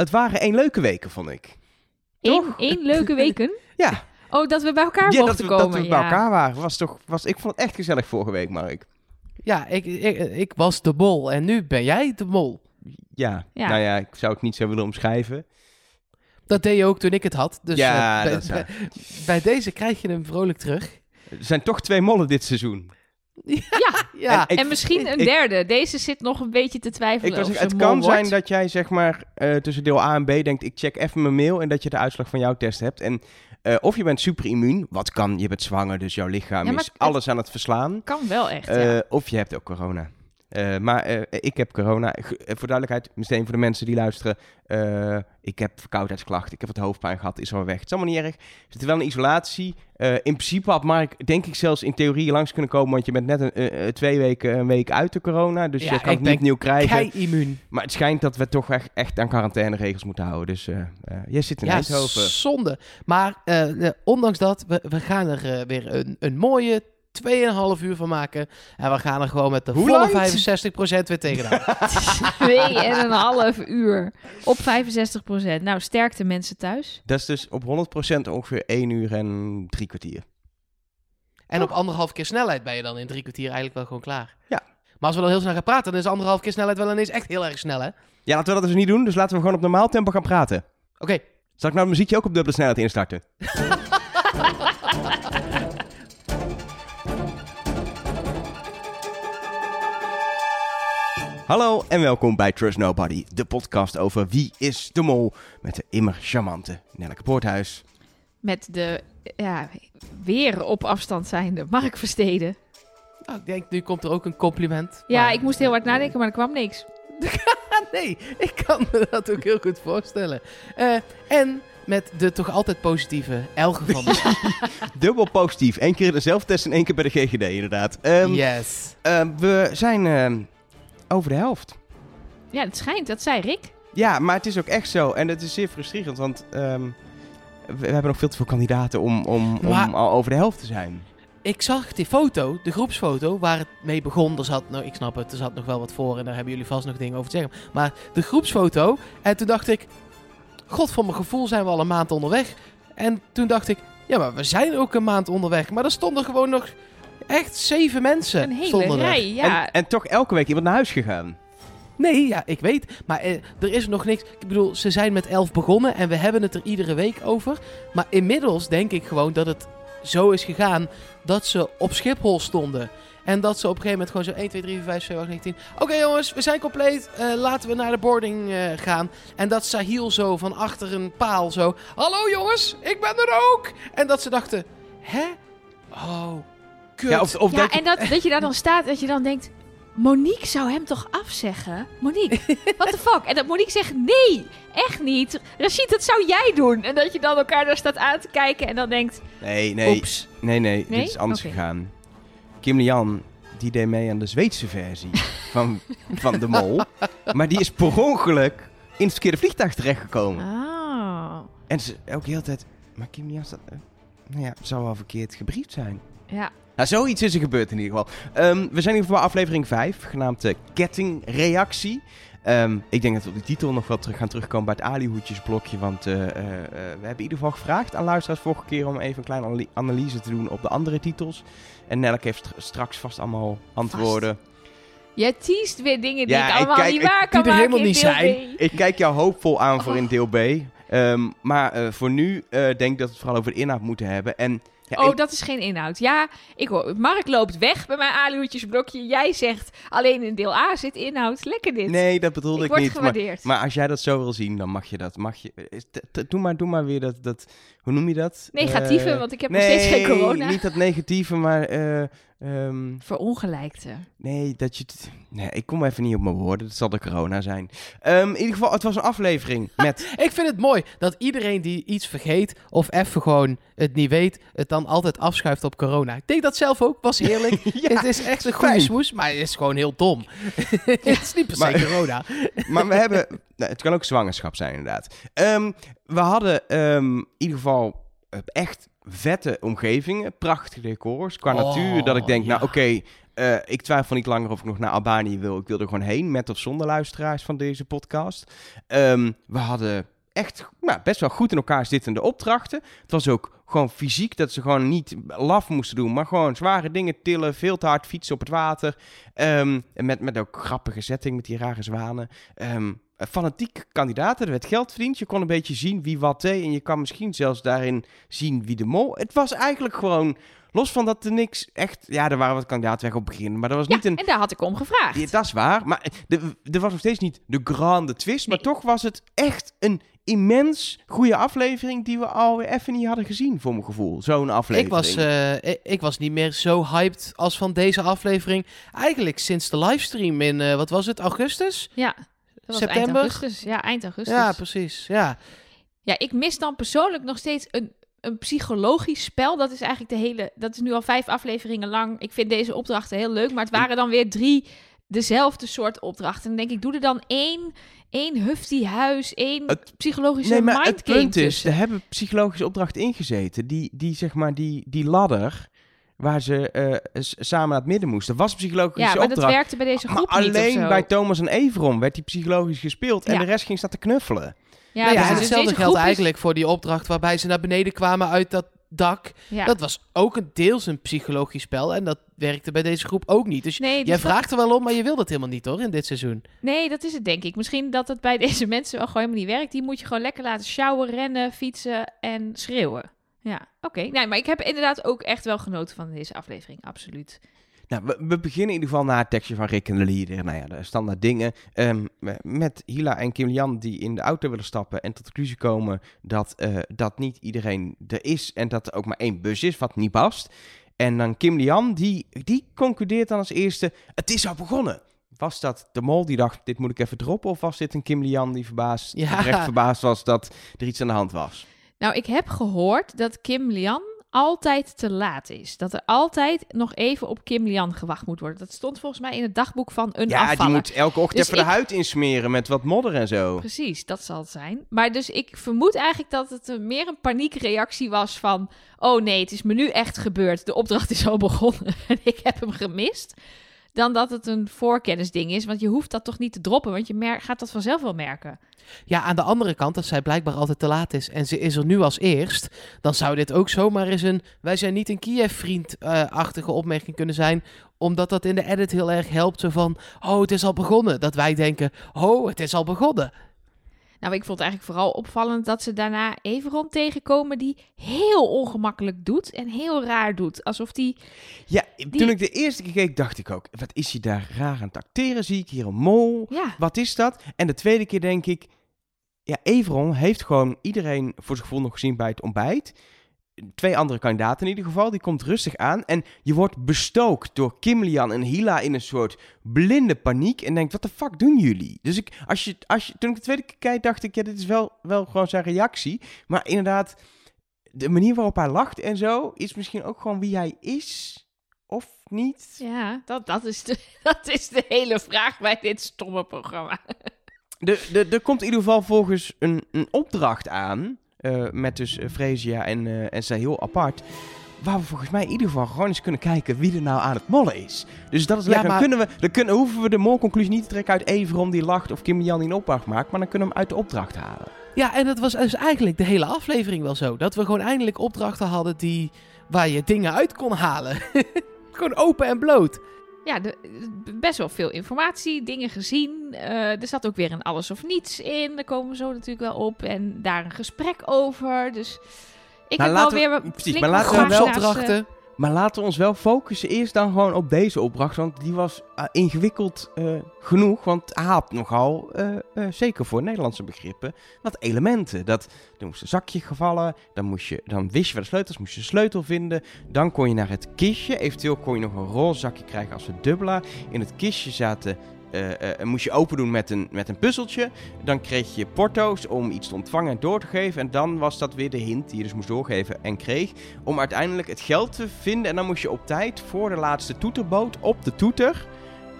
Het waren één leuke weken, vond ik. Eén, één leuke weken. Ja, Oh, dat we bij elkaar ja dat, mochten we, komen. dat we ja. bij elkaar waren. Was toch, was, ik vond het echt gezellig vorige week, Mark. Ja, ik, ik, ik was de mol en nu ben jij de mol. Ja, Ja. nou ja, ik zou het niet zo willen omschrijven. Dat deed je ook toen ik het had. Dus Ja, eh, dat bij, bij deze krijg je hem vrolijk terug. Er zijn toch twee mollen dit seizoen. Ja, Ja, En ik- en misschien een ik- derde. Deze zit nog een beetje te twijfelen Ik was, of het kan zijn wordt. dat jij zeg maar eh, tussen deel A en B denkt, ik check even mijn mail en dat je de uitslag van jouw test hebt. En eh, of je bent super immuun, wat kan, je bent zwanger, dus jouw lichaam Ja, is het- alles aan het verslaan. Kan wel echt, Eh, ja. Of je hebt ook corona. Eh, maar eh, ik heb corona. Eh, voor duidelijkheid, meteen voor de mensen die luisteren. ik heb verkoudheidsklachten. Ik heb wat hoofdpijn gehad. Is al weg. Het is allemaal niet erg. Zitten wel in isolatie. In principe had Mark, denk ik, zelfs in theorie langs kunnen komen. Want je bent net een, twee weken, een week uit de corona. Dus Ja, je kan het niet opnieuw krijgen. kei immuun. Maar het schijnt dat we toch echt, echt aan quarantaineregels moeten houden. Dus jij zit in Ja, Eindhoven. zonde. Maar ondanks dat, we, we gaan er weer een, een mooie 2,5 uur van maken. En we gaan er gewoon met de Hoe volle lang? 65% weer tegenaan. Twee en een half uur op 65 procent. Nou, sterkte mensen thuis. Dat is dus op 100% ongeveer 1 uur en drie kwartier. en op anderhalf keer snelheid ben je dan in drie kwartier eigenlijk wel gewoon klaar. Ja. Maar als we dan heel snel gaan praten, dan is anderhalf keer snelheid wel ineens echt heel erg snel, hè? Oké. Ja, laten we dat dus niet doen. Dus laten we gewoon op normaal tempo gaan praten. Zal ik nou het muziekje ook op dubbele snelheid instarten? Hallo en welkom bij Trust Nobody, de podcast over wie is de mol met de immer charmante Nelleke Poorthuis. Met de, ja, weer op afstand zijnde Mark Versteden. Nou, ik denk, nu komt er ook een compliment. Ja, Maar- ik moest heel hard nadenken, maar er kwam niks. Nee, ik kan me dat ook heel goed voorstellen. Eh, en met de toch altijd positieve Elge van de Dubbel positief, één keer in de zelftest en één keer bij de GGD inderdaad. Ehm, Yes. ehm, we zijn ehm, over de helft. Ja, het schijnt, dat zei Rick. Ja, maar het is ook echt zo. En het is zeer frustrerend, want ehm, we, we hebben nog veel te veel kandidaten om, om, Maar- om al over de helft te zijn. Ik zag die foto, de groepsfoto, waar het mee begon. Er zat, nou, ik snap het, er zat nog wel wat voor en daar hebben jullie vast nog dingen over te zeggen. Maar de groepsfoto, en toen dacht ik, god voor mijn gevoel zijn we al een maand onderweg. En toen dacht ik, ja, maar we zijn ook een maand onderweg. Maar er stonden gewoon nog echt zeven mensen. Een hele stonden er. rij, ja. En, en toch elke week iemand naar huis gegaan. Nee, ja, ik weet. Maar eh, er is nog niks. Ik bedoel, ze zijn met elf begonnen en we hebben het er iedere week over. Maar inmiddels denk ik gewoon dat het zo is gegaan dat ze op Schiphol stonden. En dat ze op een gegeven moment gewoon zo 1, 2, 3, 4, 5, 6, 7, 8, 9, 10. Oké jongens, we zijn compleet. Eh, laten we naar de boarding eh, gaan. En dat Sahil zo van achter een paal zo... Hallo jongens, ik ben er ook! En dat ze dachten... Hè? Oh, kut. Ja, of, of ja, dat en dat, dat je daar dan staat, dat je dan denkt... Monique zou hem toch afzeggen? Monique, what the fuck? En dat Monique zegt, nee, echt niet. Rashid, dat zou jij doen. En dat je dan elkaar daar staat aan te kijken en dan denkt... Nee, nee, Oeps. nee, nee, Nee? dit is anders gegaan. Kim Lian, die deed mee aan de Zweedse versie van, van de mol. Maar die is per ongeluk in het verkeerde vliegtuig terechtgekomen. Oh, En ze ook de hele tijd... Maar Kim Lian staat... eh, nou ja, zou wel verkeerd gebriefd zijn. ja. Nou, zoiets is er gebeurd in ieder geval. Ehm, we zijn in ieder geval bij aflevering 5, genaamd eh, Kettingreactie. Ehm, ik denk dat we op die titel nog wel terug gaan terugkomen bij het alihoedjesblokje. Want eh, eh, eh, we hebben in ieder geval gevraagd aan luisteraars vorige keer om even een kleine analyse te doen op de andere titels. En Nelk heeft st- straks vast allemaal antwoorden. Jij teest weer dingen die Ja, ik ik allemaal kijk- niet waar kan er maken helemaal in niet deel zijn. B. Ik kijk jou hoopvol aan voor Oh. in deel B. Ehm, maar eh, voor nu eh, denk ik dat we het vooral over de inhoud moeten hebben. En, ja, Oh, dat is geen inhoud. Ja, ik hoor, Mark loopt weg bij mijn aluhoedjesblokje. Jij zegt, alleen in deel A zit inhoud. Lekker dit. nee, dat bedoelde ik ik, word niet. Maar, gewaardeerd. maar als jij dat zo wil zien, dan mag je dat. Mag je, doe, maar, doe maar weer dat, dat... Hoe noem je dat? Negatieve, Eh, want ik heb nog steeds geen corona. niet dat negatieve, maar... ehm, Verongelijkte. nee, dat je... Nee, ik kom even niet op mijn woorden. Dat zal de corona zijn. Ehm, in ieder geval, het was een aflevering met... Ik vind het mooi dat iedereen die iets vergeet of even gewoon het niet weet, het dan altijd afschuift op corona. Ik denk dat zelf ook, was heerlijk. ja, het is echt een goede smoes, maar het is gewoon heel dom. het is niet per se Maar- corona. Maar we hebben... Nou, het kan ook zwangerschap zijn, inderdaad. Ehm, we hadden ehm, in ieder geval eh, echt vette omgevingen. Prachtige decors. Qua Oh, natuur, dat ik denk, ja. nou oké... eh, ik twijfel niet langer of ik nog naar Albanië wil. Ik wil er gewoon heen, met of zonder luisteraars van deze podcast. Ehm, we hadden echt nou, best wel goed in elkaar zittende opdrachten. Het was ook gewoon fysiek dat ze gewoon niet laf moesten doen, maar gewoon zware dingen tillen, veel te hard fietsen op het water. Ehm, en met, met ook grappige setting met die rare zwanen. Ehm, fanatiek kandidaten, er werd geld verdiend. Je kon een beetje zien wie wat deed en je kan misschien zelfs daarin zien wie de mol. Het was eigenlijk gewoon Los van dat er niks echt... Ja, er waren wat kandidaten weg op het begin. Maar dat was Ja, niet een... en daar had ik om gevraagd. Ja, dat is waar. Maar er was nog steeds niet de grande twist. Maar toch was het echt een immens goede aflevering... die we alweer even niet hadden gezien, voor mijn gevoel. Zo'n aflevering. Ik was, eh, ik, ik was niet meer zo hyped als van deze aflevering. Eigenlijk sinds de livestream in, eh, wat was het, augustus? Ja, dat was September? eind augustus. Ja, eind augustus. Ja, precies. Ja. Ja, ik mis dan persoonlijk nog steeds een, een psychologisch spel. Dat is eigenlijk de hele. Dat is nu al vijf afleveringen lang. Ik vind deze opdrachten heel leuk. Maar het waren dan weer drie dezelfde soort opdrachten. En dan denk ik, doe er dan één, één hufty huis, één Het- psychologische Nee, maar het punt is, tussen. er hebben psychologische opdrachten ingezeten. Die, die zeg maar, die, die ladder waar ze eh, samen naar het midden moesten, was psychologische Ja, maar dat opdracht. werkte bij deze maar groep niet of alleen zo. bij Thomas en Everon werd die psychologisch gespeeld. En Ja. de rest ging staan te knuffelen. Ja, Nou ja, dus en dus hetzelfde geldt is- eigenlijk voor die opdracht waarbij ze naar beneden kwamen uit dat dak. Ja. Dat was ook een deels een psychologisch spel en dat werkte bij deze groep ook niet. Dus Nee, dus jij dat- vraagt er wel om, maar je wil dat helemaal niet hoor, in dit seizoen. Nee, dat is het denk ik. Misschien dat het bij deze mensen wel gewoon helemaal niet werkt. Die moet je gewoon lekker laten sjouwen, rennen, fietsen en schreeuwen. Ja, oké. Nee, maar ik heb inderdaad ook echt wel genoten van deze aflevering. Absoluut. Nou, we, we beginnen in ieder geval na het tekstje van Rick en de Lieder. Nou ja, de standaard dingen. Ehm, met Hila en Kim Lian die in de auto willen stappen en tot de conclusie komen dat, eh, dat niet iedereen er is en dat er ook maar één bus is, wat niet past. En dan Kim Lian, die, die concludeert dan als eerste, het is al begonnen. Was dat de mol die dacht, dit moet ik even droppen? Of was dit een Kim Lian die verbaasd, Ja. recht verbaasd was dat er iets aan de hand was? Nou, ik heb gehoord dat Kim Lian altijd te laat is. Dat er altijd nog even op Kim Lian gewacht moet worden. Dat stond volgens mij in het dagboek van een ja, die afvaller. moet elke ochtend Dus even de huid insmeren met wat modder en zo. Precies, dat zal het zijn. Maar dus ik vermoed eigenlijk dat het meer een paniekreactie was van... oh nee, het is me nu echt gebeurd. De opdracht is al begonnen en ik heb hem gemist. Dan dat het een voorkennisding is. Want je hoeft dat toch niet te droppen, want je mer- gaat dat vanzelf wel merken. Ja, aan de andere kant, als zij blijkbaar altijd te laat is en ze is er nu als eerst, dan zou dit ook zomaar eens een wij zijn niet een Kiev-vriend-achtige opmerking kunnen zijn, omdat dat in de edit heel erg helpt. Zo van, oh, het is al begonnen. Dat wij denken, oh, het is al begonnen. Nou, ik vond het eigenlijk vooral opvallend dat ze daarna Everon tegenkomen... die heel ongemakkelijk doet en heel raar doet. Alsof die... Ja, toen ik de eerste keer keek, dacht ik ook, wat is hij daar raar aan het acteren? Zie ik hier een mol? Ja, Wat is dat? En de tweede keer denk ik, ja, Everon heeft gewoon iedereen voor zijn gevoel nog gezien bij het ontbijt. Twee andere kandidaten in ieder geval, die komt rustig aan. En je wordt bestookt door Kim Lian en Hila in een soort blinde paniek. En denkt, wat de fuck doen jullie? Dus ik, als je, als je, toen ik de tweede keer keek, dacht ik, ja, dit is wel, wel gewoon zijn reactie. Maar inderdaad, de manier waarop hij lacht en zo, is misschien ook gewoon wie hij is. Of niet? ja dat, dat, is de, dat is de hele vraag bij dit stomme programma. De, de, er komt in ieder geval volgens een, een opdracht aan. Eh, met dus eh, Fresia en, eh en heel apart. Waar we volgens mij in ieder geval gewoon eens kunnen kijken wie er nou aan het mollen is. Dus dat is Ja, lekker. maar- Dan, kunnen we, dan kunnen, hoeven we de molconclusie niet te trekken uit Everon die lacht of Kim Jan die een opdracht maakt. Maar dan kunnen we hem uit de opdracht halen. Ja, en dat was dus eigenlijk de hele aflevering wel zo. Dat we gewoon eindelijk opdrachten hadden die, waar je dingen uit kon halen. gewoon open en bloot. Ja, de, best wel veel informatie, dingen gezien. Eh, er zat ook weer een alles of niets in. Daar komen we zo natuurlijk wel op. En daar een gesprek over. Dus ik Nou, heb laten we- precies, maar laten we wel- groepsopdrachten. Maar laten we ons wel focussen eerst dan gewoon op deze opdracht. Want die was eh, ingewikkeld eh, genoeg. Want had nogal, eh, zeker voor Nederlandse begrippen, wat elementen. Dat, er moest een zakje gevallen. Dan, moest je, dan wist je waar de sleutels, moest je de sleutel vinden. Dan kon je naar het kistje. Eventueel kon je nog een roze zakje krijgen als verdubbelaar. In het kistje zaten... eh, eh, moest je open doen met een, met een puzzeltje. Dan kreeg je porto's om iets te ontvangen en door te geven. En dan was dat weer de hint die je dus moest doorgeven en kreeg om uiteindelijk het geld te vinden. En dan moest je op tijd voor de laatste toeterboot op de toeter,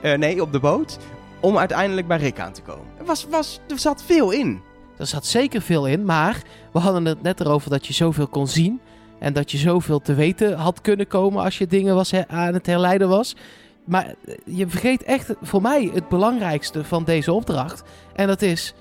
eh, nee, op de boot, om uiteindelijk bij Rick aan te komen. Er, was, was, er zat veel in. Er zat zeker veel in, maar we hadden het net erover dat je zoveel kon zien. En dat je zoveel te weten had kunnen komen als je dingen was aan het herleiden was. Maar eh, je vergeet echt voor mij het belangrijkste van deze opdracht. En dat is,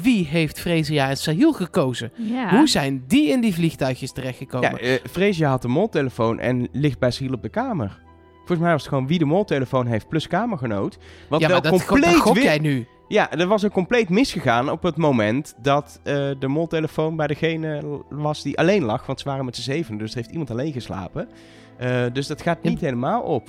wie heeft Freesia en Sahil gekozen? Ja. Hoe zijn die in die vliegtuigjes terechtgekomen? Ja, eh Freesia had een moltelefoon en ligt bij Sahil op de kamer. Volgens mij was het gewoon wie de moltelefoon heeft plus kamergenoot. Wat ja, wel maar dat, go- compleet dat jij nu. Ja, er was een compleet misgegaan op het moment dat eh, de moltelefoon bij degene was die alleen lag. Want ze waren met z'n zeven, dus er heeft iemand alleen geslapen. Eh, dus dat gaat niet helemaal op.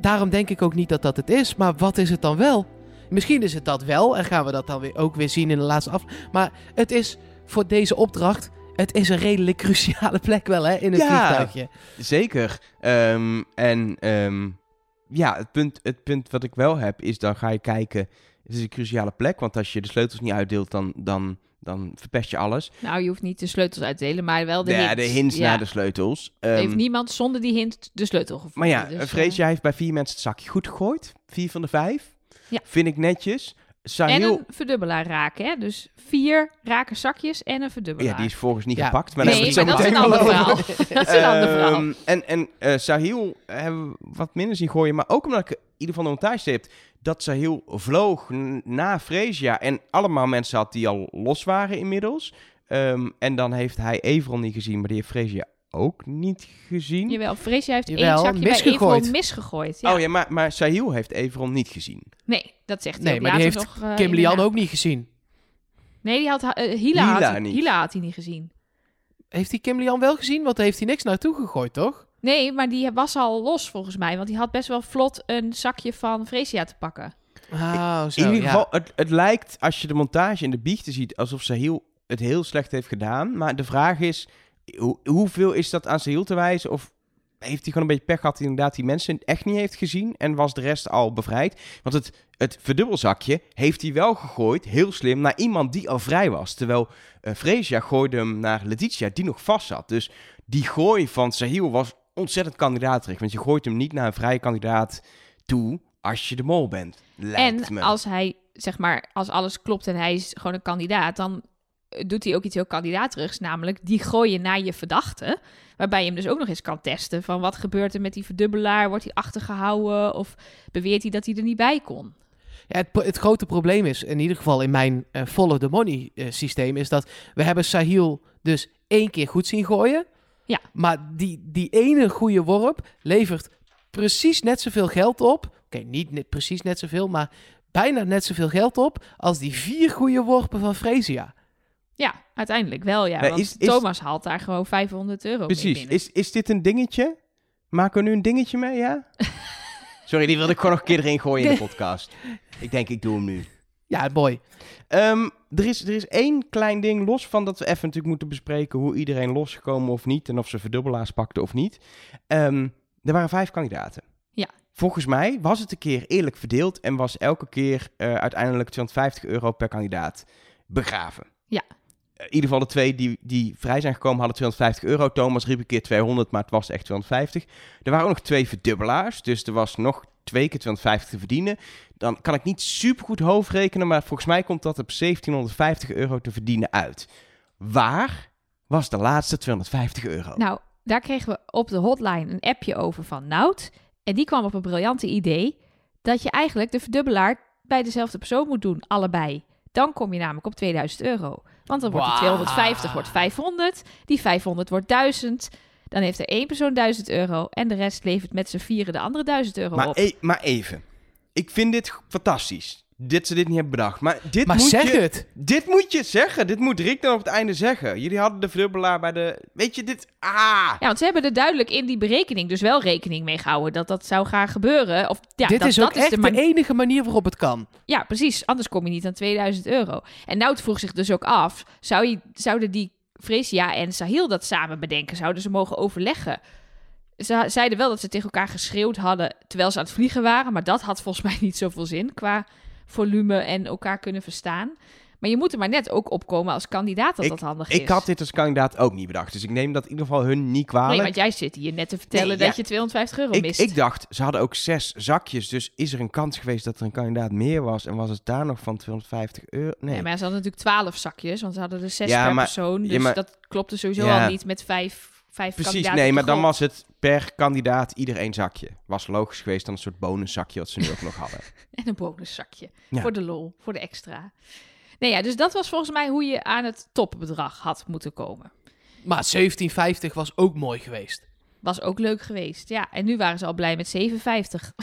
Daarom denk ik ook niet dat dat het is. Maar wat is het dan wel? Misschien is het dat wel. En gaan we dat dan weer, ook weer zien in de laatste af. Maar het is voor deze opdracht... Het is een redelijk cruciale plek wel, hè? In het Ja. vliegtuigje. Zeker. Ehm, en ehm, ja, het punt, het punt wat ik wel heb is dan ga je kijken. Het is een cruciale plek, want als je de sleutels niet uitdeelt, dan, dan, dan verpest je alles. Nou, je hoeft niet de sleutels uit te delen, maar wel de ja, hint. de hints Ja. naar de sleutels. Ehm, heeft niemand zonder die hint de sleutel gevonden. maar ja, dus, eh, Freesia heeft bij vier mensen het zakje goed gegooid. Vier van de vijf. Ja. Vind ik netjes. En Sahil, een verdubbelaar raken, hè? Dus vier raken zakjes en een verdubbelaar. ja, die is volgens niet Ja. gepakt. Maar nee, dat is een zo ander meteen verhaal. dat is een ander verhaal. Ehm, En, en eh, Sahil hebben we wat minder zien gooien. Maar ook omdat ik in ieder geval de montage heb dat Sahil vloog na Freesia. En allemaal mensen had die al los waren inmiddels. Ehm, en dan heeft hij Everon niet gezien, maar die heeft Freesia ook niet gezien. Jawel, Freesia heeft Jawel, één zakje bij. Everon misgegooid. Ja. Oh ja, maar, maar Sahil heeft Everon niet gezien. Nee, dat zegt hij Nee, ook maar die heeft nog, eh, Kim Lian ook niet gezien. Nee, die had, eh, Hila, Hila had, niet. Hila had hij niet gezien. Heeft hij Kim Lian wel gezien? Want daar heeft hij niks naartoe gegooid, toch? Nee, maar die was al los volgens mij. Want die had best wel vlot een zakje van Freesia te pakken. Ah, zo, in ieder ja. geval, het, het lijkt als je de montage in de biechten ziet alsof Sahil het heel slecht heeft gedaan. Maar de vraag is, hoe, hoeveel is dat aan Sahil te wijzen? Of heeft hij gewoon een beetje pech gehad hij inderdaad die mensen echt niet heeft gezien en was de rest al bevrijd? Want het, het verdubbelzakje heeft hij wel gegooid, heel slim, naar iemand die al vrij was. Terwijl eh Freesia gooide hem naar Letitia, die nog vast zat. Dus die gooi van Sahil was ontzettend kandidaatrecht. Want je gooit hem niet naar een vrije kandidaat toe als je de mol bent, lijkt En me. als hij, zeg maar, als alles klopt en hij is gewoon een kandidaat, dan eh, doet hij ook iets heel kandidaatrugs, namelijk die gooien naar je verdachte. Waarbij je hem dus ook nog eens kan testen van wat gebeurt er met die verdubbelaar, wordt hij achtergehouden of beweert hij dat hij er niet bij kon. Ja, het, het grote probleem is, in ieder geval in mijn eh, follow the money eh, systeem, is dat we hebben Sahil dus één keer goed zien gooien. Ja. Maar die, die ene goede worp levert precies net zoveel geld op. Oké, niet net, precies net zoveel, maar bijna net zoveel geld op als die vier goede worpen van Freesia. Ja, uiteindelijk wel, ja. Maar want is- is- Thomas haalt daar gewoon 500 euro mee Precies. binnen. Is, is dit een dingetje? Maken we nu een dingetje mee, ja? Sorry, die wilde ik gewoon nog een keer erin gooien in de podcast. Ik denk, ik doe hem nu. Ja, mooi. Ehm, er, is, er is één klein ding, los van dat we even natuurlijk moeten bespreken hoe iedereen losgekomen of niet en of ze verdubbelaars pakten of niet. Ehm, er waren vijf kandidaten. Ja. Volgens mij was het een keer eerlijk verdeeld en was elke keer eh, uiteindelijk 250 euro per kandidaat begraven. Ja. In ieder geval de twee die, die vrij zijn gekomen hadden 250 euro. Thomas riep een keer 200, maar het was echt 250. Er waren ook nog twee verdubbelaars, dus er was nog twee keer 250 te verdienen. Dan kan ik niet super goed hoofdrekenen, maar volgens mij komt dat op 1750 euro te verdienen uit. Waar was de laatste 250 euro? Nou, daar kregen we op de hotline een appje over van Nout. En die kwam op een briljante idee dat je eigenlijk de verdubbelaar bij dezelfde persoon moet doen, allebei. Dan kom je namelijk op 2000 euro. Want dan wordt die Wauw. 250 wordt 500, die 500 wordt 1000. Dan heeft er één persoon 1000 euro en de rest levert met z'n vieren de andere 1000 euro maar, op. e- maar even. Ik vind dit fantastisch. Dit ze dit niet hebben bedacht. Maar dit Maar moet zeg je... het. Dit moet je zeggen. Dit moet Rick dan op het einde zeggen. Jullie hadden de verdubbelaar bij de... Weet je, dit... Ah! Ja, want ze hebben er duidelijk in die berekening dus wel rekening mee gehouden dat dat zou gaan gebeuren. Of, ja, Dit dat, is ook dat is echt de de, enige manier waarop het kan. Ja, precies. Anders kom je niet aan 2000 euro. En Nout vroeg zich dus ook af: zou je, zouden die Freesia en Sahil dat samen bedenken? Zouden ze mogen overleggen? Ze zeiden wel dat ze tegen elkaar geschreeuwd hadden terwijl ze aan het vliegen waren. Maar dat had volgens mij niet zoveel zin qua volume en elkaar kunnen verstaan. Maar je moet er maar net ook opkomen als kandidaat dat dat handig is. Ik had dit als kandidaat ook niet bedacht. Dus ik neem dat in ieder geval hun niet kwalijk. Nee, want jij zit hier net te vertellen Nee, dat ja. je 250 euro ik, mist. ik dacht, ze hadden ook zes zakjes. Dus is er een kans geweest dat er een kandidaat meer was? En was het daar nog van 250 euro? Nee. Maar ze hadden natuurlijk 12 zakjes, want ze hadden er zes Ja, per maar- persoon. Dus maar- dat klopte sowieso al niet met vijf vijf Precies, kandidaten nee, maar dan was het per kandidaat ieder één zakje. Was logisch geweest dan een soort bonuszakje wat ze nu ook nog hadden. En een bonuszakje. Ja. Voor de lol, voor de extra. Nee, ja, dus dat was volgens mij hoe je aan het topbedrag had moeten komen. Maar 1750 was ook mooi geweest. Was ook leuk geweest. Ja, en nu waren ze al blij met 57.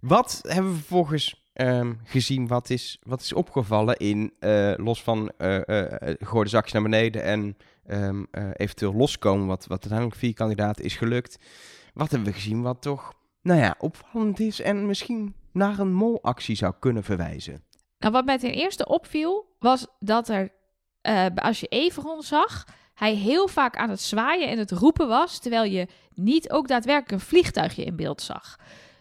Wat hebben we vervolgens ehm, gezien wat is, wat is opgevallen in, eh, los van eh eh, gooi de zakjes naar beneden en ehm, eh, eventueel loskomen, wat, wat uiteindelijk vier kandidaten is gelukt. Wat hebben we gezien wat toch, nou ja, opvallend is en misschien naar een molactie zou kunnen verwijzen? Nou, wat mij ten eerste opviel, was dat er, eh, als je Everon zag, hij heel vaak aan het zwaaien en het roepen was, terwijl je niet ook daadwerkelijk een vliegtuigje in beeld zag.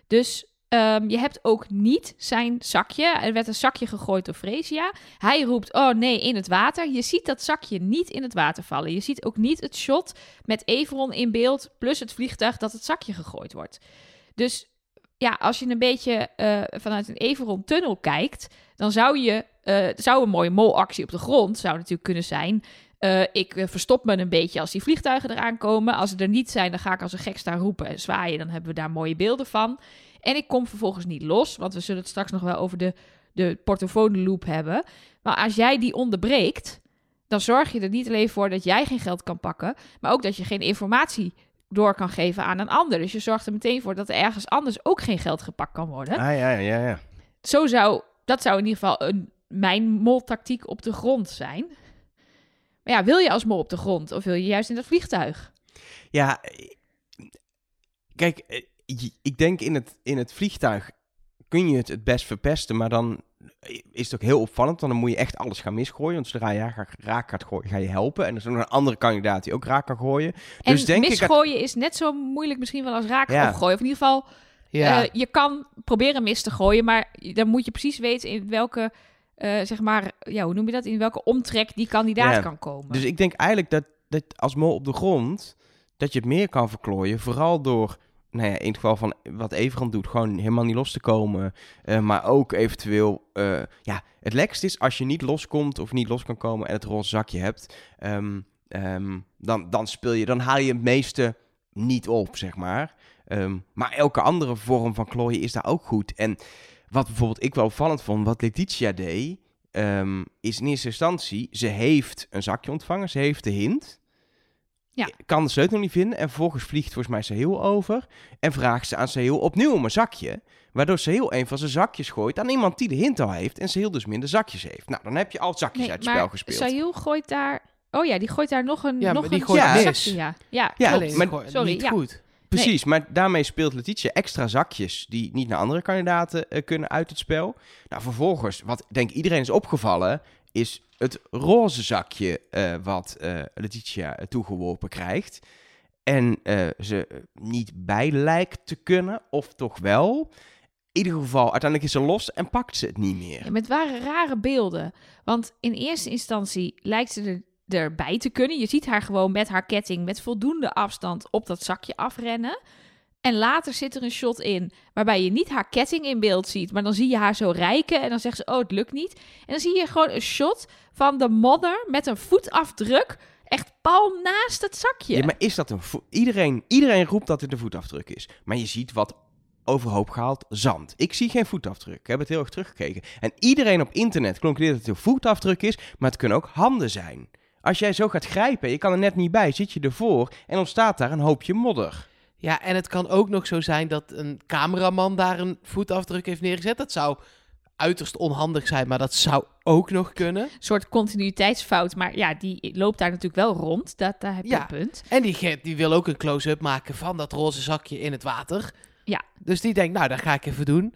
Dus ehm, je hebt ook niet zijn zakje. Er werd een zakje gegooid door Fresia. Hij roept, oh nee, in het water. Je ziet dat zakje niet in het water vallen. Je ziet ook niet het shot met Everon in beeld, plus het vliegtuig dat het zakje gegooid wordt. Dus ja, als je een beetje eh, vanuit een Everon-tunnel kijkt, dan zou je, eh, zou een mooie molactie op de grond, zou natuurlijk kunnen zijn. eh, ik verstop me een beetje als die vliegtuigen eraan komen. Als ze er niet zijn, dan ga ik als een gek staan roepen en zwaaien. Dan hebben we daar mooie beelden van. En ik kom vervolgens niet los, want we zullen het straks nog wel over de, de portofoon loop hebben. Maar als jij die onderbreekt, dan zorg je er niet alleen voor dat jij geen geld kan pakken, maar ook dat je geen informatie door kan geven aan een ander. Dus je zorgt er meteen voor dat er ergens anders ook geen geld gepakt kan worden. Ah ja, ja, ja. Zo zou, dat zou in ieder geval een, mijn moltactiek op de grond zijn. Maar ja, wil je als mol op de grond of wil je juist in dat vliegtuig? Ja, kijk, eh, ik denk in het, in het vliegtuig kun je het het best verpesten, maar dan is het ook heel opvallend, want dan moet je echt alles gaan misgooien. Want zodra je raak, raak gaat gooien, ga je helpen. En er is ook nog een andere kandidaat die ook raak kan gooien. En Dus denk ik... misgooien is net zo moeilijk misschien wel als raken Ja. opgooien. Of in ieder geval, Ja, eh, je kan proberen mis te gooien, maar dan moet je precies weten in welke, eh, zeg maar, ja, hoe noem je dat? In welke omtrek die kandidaat Ja. kan komen. Dus ik denk eigenlijk dat, dat als mol op de grond, dat je het meer kan verklooien. Vooral door, nou in het geval van wat Everand doet, gewoon helemaal niet los te komen. Eh, maar ook eventueel, eh, ja, het lekkerst is als je niet loskomt of niet los kan komen en het roze zakje hebt. ehm, ehm, dan, dan speel je, dan haal je het meeste niet op, zeg maar. Ehm, maar elke andere vorm van klooien is daar ook goed. En wat bijvoorbeeld ik wel opvallend vond, wat Letitia deed, is in eerste instantie, ze heeft een zakje ontvangen, ze heeft de hint. Ja. Kan de sleutel niet vinden en vervolgens vliegt volgens mij Sahil over en vraagt ze aan Sahil opnieuw om een zakje. Waardoor Sahil een van zijn zakjes gooit aan iemand die de hint al heeft en Sahil dus minder zakjes heeft. Nou, dan heb je al zakjes nee, uit het spel maar gespeeld. Sahil gooit daar... Oh ja, die gooit daar nog een, Ja, nog een gooit Ja. zakje, ja. Ja, Ja, klopt. Alleen maar- sorry, niet ja. goed. Precies, maar daarmee speelt Letitia extra zakjes die niet naar andere kandidaten eh, kunnen uit het spel. Nou, vervolgens, wat denk ik iedereen is opgevallen, is het roze zakje eh, wat eh, Letitia eh, toegeworpen krijgt. En ze niet bij lijkt te kunnen, of toch wel. In ieder geval, uiteindelijk is ze los en pakt ze het niet meer. Het waren rare beelden. Want in eerste instantie lijkt ze er, erbij te kunnen. Je ziet haar gewoon met haar ketting met voldoende afstand op dat zakje afrennen. En later zit er een shot in waarbij je niet haar ketting in beeld ziet, maar dan zie je haar zo rijken en dan zegt ze, oh, het lukt niet. En dan zie je gewoon een shot van de modder met een voetafdruk echt pal naast het zakje. Ja, maar is dat een iedereen, iedereen roept dat het een voetafdruk is. Maar je ziet wat overhoop gehaald zand. Ik zie geen voetafdruk. Ik heb het heel erg teruggekeken. En iedereen op internet concludeert dat het een voetafdruk is, maar het kunnen ook handen zijn. Als jij zo gaat grijpen, je kan er net niet bij, zit je ervoor en ontstaat daar een hoopje modder. Ja, en het kan ook nog zo zijn dat een cameraman daar een voetafdruk heeft neergezet. Dat zou uiterst onhandig zijn, maar dat zou ook nog kunnen. Een soort continuïteitsfout, maar ja, die loopt daar natuurlijk wel rond. Dat, daar heb je Ja. een punt. En die, die wil ook een close-up maken van dat roze zakje in het water. Ja. Dus die denkt, nou, dat ga ik even doen.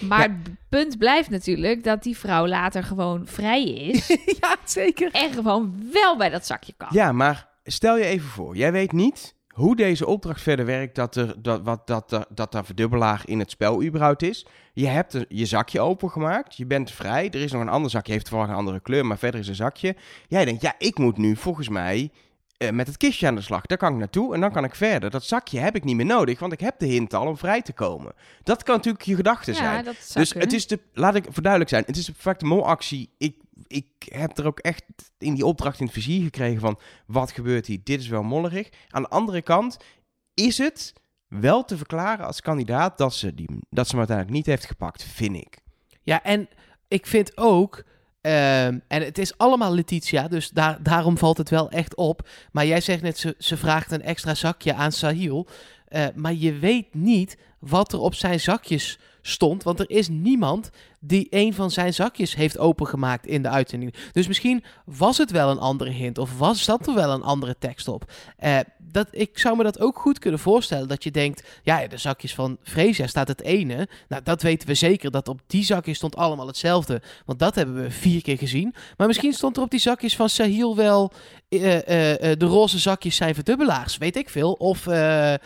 Maar het punt blijft natuurlijk dat die vrouw later gewoon vrij is. ja, zeker. en gewoon wel bij dat zakje kan. Ja, maar stel je even voor, jij weet niet hoe deze opdracht verder werkt, dat er, dat, wat, dat, er, dat er verdubbelaar in het spel überhaupt is. Je hebt een- je zakje opengemaakt, je bent vrij, er is nog een ander zakje, heeft toevallig een andere kleur, maar verder is een zakje. Jij denkt, ja, ik moet nu volgens mij eh, met het kistje aan de slag. Daar kan ik naartoe en dan kan ik verder. Dat zakje heb ik niet meer nodig, want ik heb de hint al om vrij te komen. Dat kan natuurlijk je gedachte zijn. Ja, dat Dus het is de, laat ik verduidelijk zijn, het is de perfecte molactie. Ik ik heb er ook echt in die opdracht in het vizier gekregen van... wat gebeurt hier? Dit is wel mollerig. Aan de andere kant is het wel te verklaren als kandidaat... dat ze, die, dat ze hem uiteindelijk niet heeft gepakt, vind ik. Ja, en ik vind ook... ehm, en het is allemaal Letitia, dus daar, daarom valt het wel echt op. Maar jij zegt net, ze, ze vraagt een extra zakje aan Sahil. Eh, maar je weet niet wat er op zijn zakjes stond. Want er is niemand die een van zijn zakjes heeft opengemaakt in de uitzending. Dus misschien was het wel een andere hint. Of was, zat er wel een andere tekst op. Eh, dat, ik zou me dat ook goed kunnen voorstellen. Dat je denkt, ja, de zakjes van Freesia staat het ene. Nou, dat weten we zeker. Dat op die zakjes stond allemaal hetzelfde. Want dat hebben we vier keer gezien. Maar misschien stond er op die zakjes van Sahil wel... eh, eh, de roze zakjes zijn verdubbelaars. Weet ik veel. Of, nou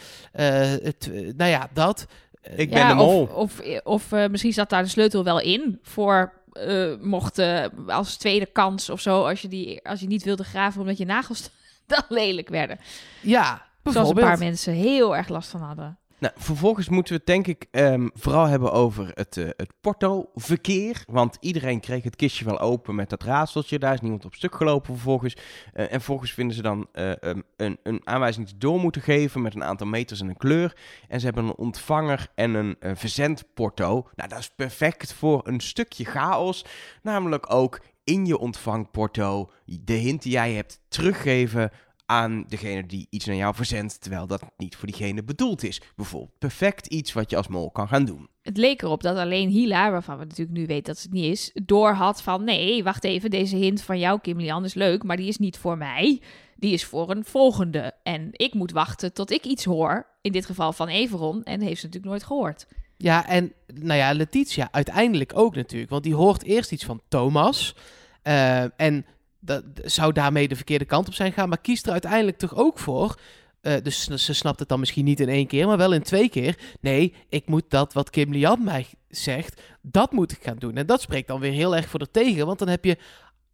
ja, dat... Ik ben ja, de mol. Of, of, of eh, misschien zat daar de sleutel wel in voor eh, mocht eh, als tweede kans of zo, als je, die, als je niet wilde graven omdat je nagels dan lelijk werden. Ja, Zoals een paar mensen heel erg last van hadden. Nou, vervolgens moeten we het denk ik ehm, vooral hebben over het, eh, het porto-verkeer. Want iedereen kreeg het kistje wel open met dat raadseltje. Daar is niemand op stuk gelopen vervolgens. Eh, en vervolgens vinden ze dan eh, ehm, een, een aanwijzing die door moeten geven met een aantal meters en een kleur. En ze hebben een ontvanger en een verzendporto. Nou, dat is perfect voor een stukje chaos. Namelijk ook in je ontvangporto de hint die jij hebt teruggeven aan degene die iets naar jou verzendt, terwijl dat niet voor diegene bedoeld is. Bijvoorbeeld perfect iets wat je als mol kan gaan doen. Het leek erop dat alleen Hila, waarvan we natuurlijk nu weten dat het niet is, door had van nee, wacht even, deze hint van jou, Kim Lian, is leuk, maar die is niet voor mij. Die is voor een volgende. En ik moet wachten tot ik iets hoor. In dit geval van Everon. En heeft ze natuurlijk nooit gehoord. Ja, en nou ja, Letitia uiteindelijk ook natuurlijk. Want die hoort eerst iets van Thomas. Eh, en dat zou daarmee de verkeerde kant op zijn gaan. Maar kiest er uiteindelijk toch ook voor. eh, dus ze- snapt het dan misschien niet in één keer, maar wel in twee keer. Nee, ik moet dat wat Kim Lian mij zegt, dat moet ik gaan doen. En dat spreekt dan weer heel erg voor de tegen. Want dan heb je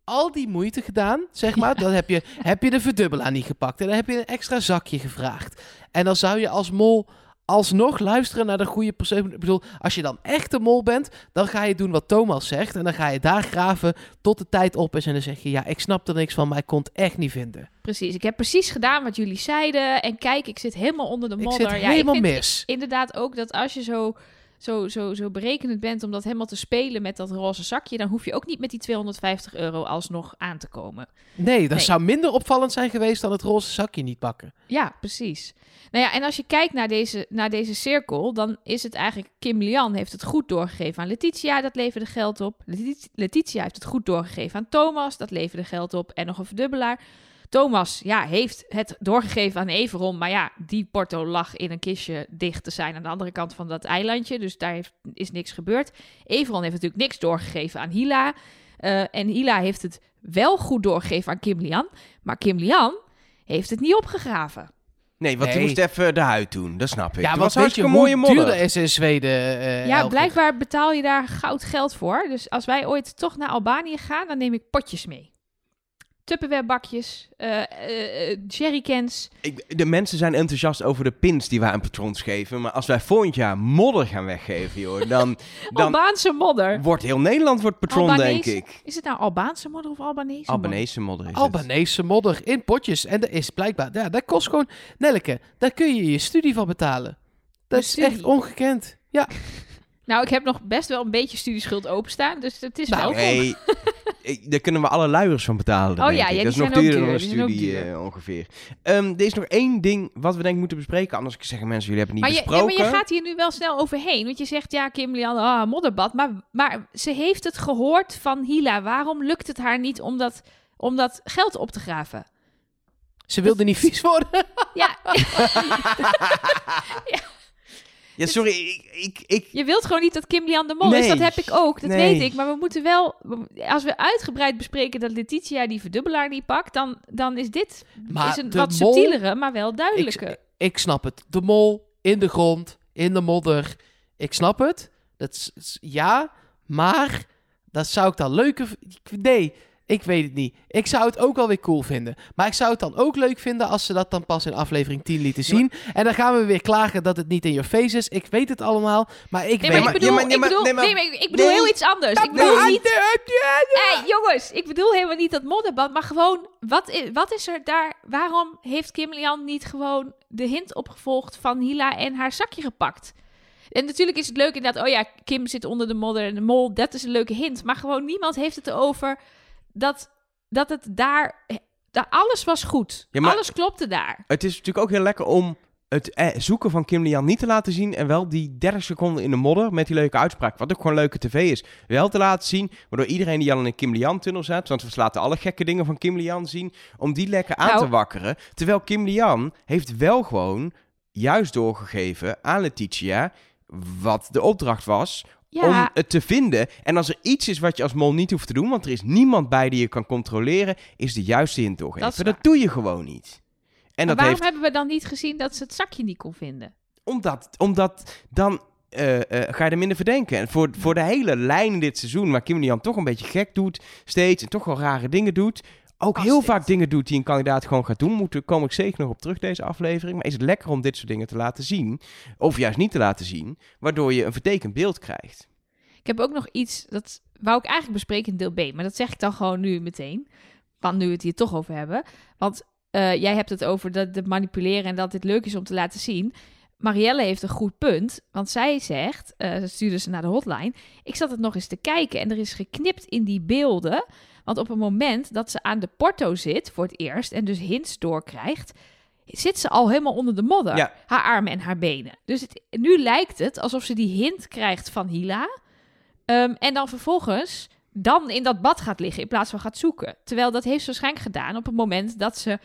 al die moeite gedaan, zeg maar. Dan heb je, heb je de verdubbelaar niet gepakt. En dan heb je een extra zakje gevraagd. En dan zou je als mol alsnog luisteren naar de goede persoon. Ik bedoel, als je dan echt de mol bent, dan ga je doen wat Thomas zegt. En dan ga je daar graven tot de tijd op is. En dan zeg je, ja, ik snap er niks van, maar ik kon het echt niet vinden. Precies. Ik heb precies gedaan wat jullie zeiden. En kijk, ik zit helemaal onder de Ik modder. zit ja, helemaal ik vind mis. inderdaad ook dat als je zo, zo, zo, zo berekenend bent om dat helemaal te spelen met dat roze zakje, dan hoef je ook niet met die 250 euro alsnog aan te komen. Nee, dat Nee. zou minder opvallend zijn geweest dan het roze zakje niet pakken. Ja, precies. Nou ja, en als je kijkt naar deze, naar deze cirkel, dan is het eigenlijk... Kim Lian heeft het goed doorgegeven aan Letitia, dat leverde geld op. Leti- Letitia heeft het goed doorgegeven aan Thomas, dat leverde geld op. En nog een verdubbelaar. Thomas ja, heeft het doorgegeven aan Everon, maar ja, die porto lag in een kistje dicht te zijn aan de andere kant van dat eilandje. Dus daar heeft, is niks gebeurd. Everon heeft natuurlijk niks doorgegeven aan Hila. Eh, en Hila heeft het wel goed doorgegeven aan Kim Lian, maar Kim Lian heeft het niet opgegraven. Nee, want die Nee. moest even de huid doen, dat snap ik. Ja, was weet je hartstikke mooie modder. is in Zweden? eh, Ja, blijkbaar betaal je daar goud geld voor. Dus als wij ooit toch naar Albanië gaan, dan neem ik potjes mee. Tupperwarebakjes, eh, jerrycans. Ik, de mensen zijn enthousiast over de pins die wij aan patrons geven. Maar als wij volgend jaar modder gaan weggeven, joh, dan, dan Albaanse modder. wordt heel Nederland wordt patron, Albanese- denk ik. Is het nou Albaanse modder of Albanese modder? Albanese modder is het. Albanese modder in potjes. En dat is blijkbaar, ja, dat kost gewoon, Nelleke, daar kun je je studie van betalen. Dat is echt ongekend. Ja, Nou, ik heb nog best wel een beetje studieschuld openstaan, dus het is Nou, welkom. Nee, ik- daar kunnen we alle luiers van betalen. Oh denk ja, ik. ja, dat is nog duurder dan een studie eh, ongeveer. Ehm, er is nog één ding wat we denk ik moeten bespreken. Anders zeggen mensen, jullie hebben het Maar niet je, ja, besproken. maar je gaat hier nu wel snel overheen. Want je zegt, ja, Kim Lian, ah, modderbad. Maar, maar ze heeft het gehoord van Hila. Waarom lukt het haar niet om dat, om dat geld op te graven? ze wilde niet vies worden. Ja, Ja, sorry, ik, ik, ik, Je wilt gewoon niet dat Kim Lian de mol is. Dat heb ik ook, dat Nee. weet ik. Maar we moeten wel... Als we uitgebreid bespreken dat Letitia die verdubbelaar niet pakt... dan, dan is dit Maar is een wat mol- subtielere, maar wel duidelijke. Ik, ik snap het. De mol in de grond, in de modder. Ik snap het. Dat is, ja, maar dat zou ik dan leuker... Nee, Ik weet het niet. Ik zou het ook wel weer cool vinden. Maar ik zou het dan ook leuk vinden als ze dat dan pas in aflevering 10 lieten zien. En dan gaan we weer klagen dat het niet in your face is. Ik weet het allemaal, maar ik Nee, weet maar ik bedoel, maar- ja, ik maar- bedoel, nee, maar- nee, maar ik bedoel heel iets anders. Ik bedoel niet... Hey, jongens, ik bedoel helemaal niet dat modderbad, maar gewoon, wat is, wat is er daar, waarom heeft Kim Lian niet gewoon de hint opgevolgd van Hila en haar zakje gepakt? En natuurlijk is het leuk inderdaad, oh ja, Kim zit onder de modder en de mol, dat is een leuke hint. Maar gewoon niemand heeft het erover dat, dat het daar, daar, alles was goed. Ja, alles klopte daar. Het is natuurlijk ook heel lekker om het eh, zoeken van Kim Lian niet te laten zien. En wel die 30 seconden in de modder met die leuke uitspraak. Wat ook gewoon leuke tv is. Wel te laten zien. Waardoor iedereen die al in een Kim Lian tunnel zat. Want we laten alle gekke dingen van Kim Lian zien. Om die lekker aan Nou. te wakkeren. Terwijl Kim Lian heeft wel gewoon juist doorgegeven aan Letitia. Wat de opdracht was Ja, om het te vinden. En als er iets is wat je als mol niet hoeft te doen, want er is niemand bij die je kan controleren, is de juiste hint doorgeven. Dat Dat, doe je gewoon niet. En maar dat waarom heeft, hebben we dan niet gezien dat ze het zakje niet kon vinden? omdat, omdat dan eh, eh, ga je er minder verdenken. En voor, voor de hele lijn dit seizoen, waar Kim Lian toch een beetje gek doet, steeds, en toch wel rare dingen doet, ook heel vaak dingen doet die een kandidaat gewoon gaat doen, moet, kom ik zeker nog op terug deze aflevering. Maar is het lekker om dit soort dingen te laten zien, of juist niet te laten zien, waardoor je een vertekend beeld krijgt. Ik heb ook nog iets, dat wou ik eigenlijk bespreken in deel B, maar dat zeg ik dan gewoon nu meteen. Want nu we het hier toch over hebben. Want eh, jij hebt het over dat de manipuleren en dat dit leuk is om te laten zien. Marielle heeft een goed punt, want zij zegt, eh ze stuurde ze naar de hotline. Ik zat het nog eens te kijken en er is geknipt in die beelden. Want op het moment dat ze aan de porto zit voor het eerst en dus hints doorkrijgt, zit ze al helemaal onder de modder. Ja. Haar armen en haar benen. Dus het, nu lijkt het alsof ze die hint krijgt van Hila. Ehm, en dan vervolgens dan in dat bad gaat liggen in plaats van gaat zoeken. Terwijl dat heeft ze waarschijnlijk gedaan op het moment dat ze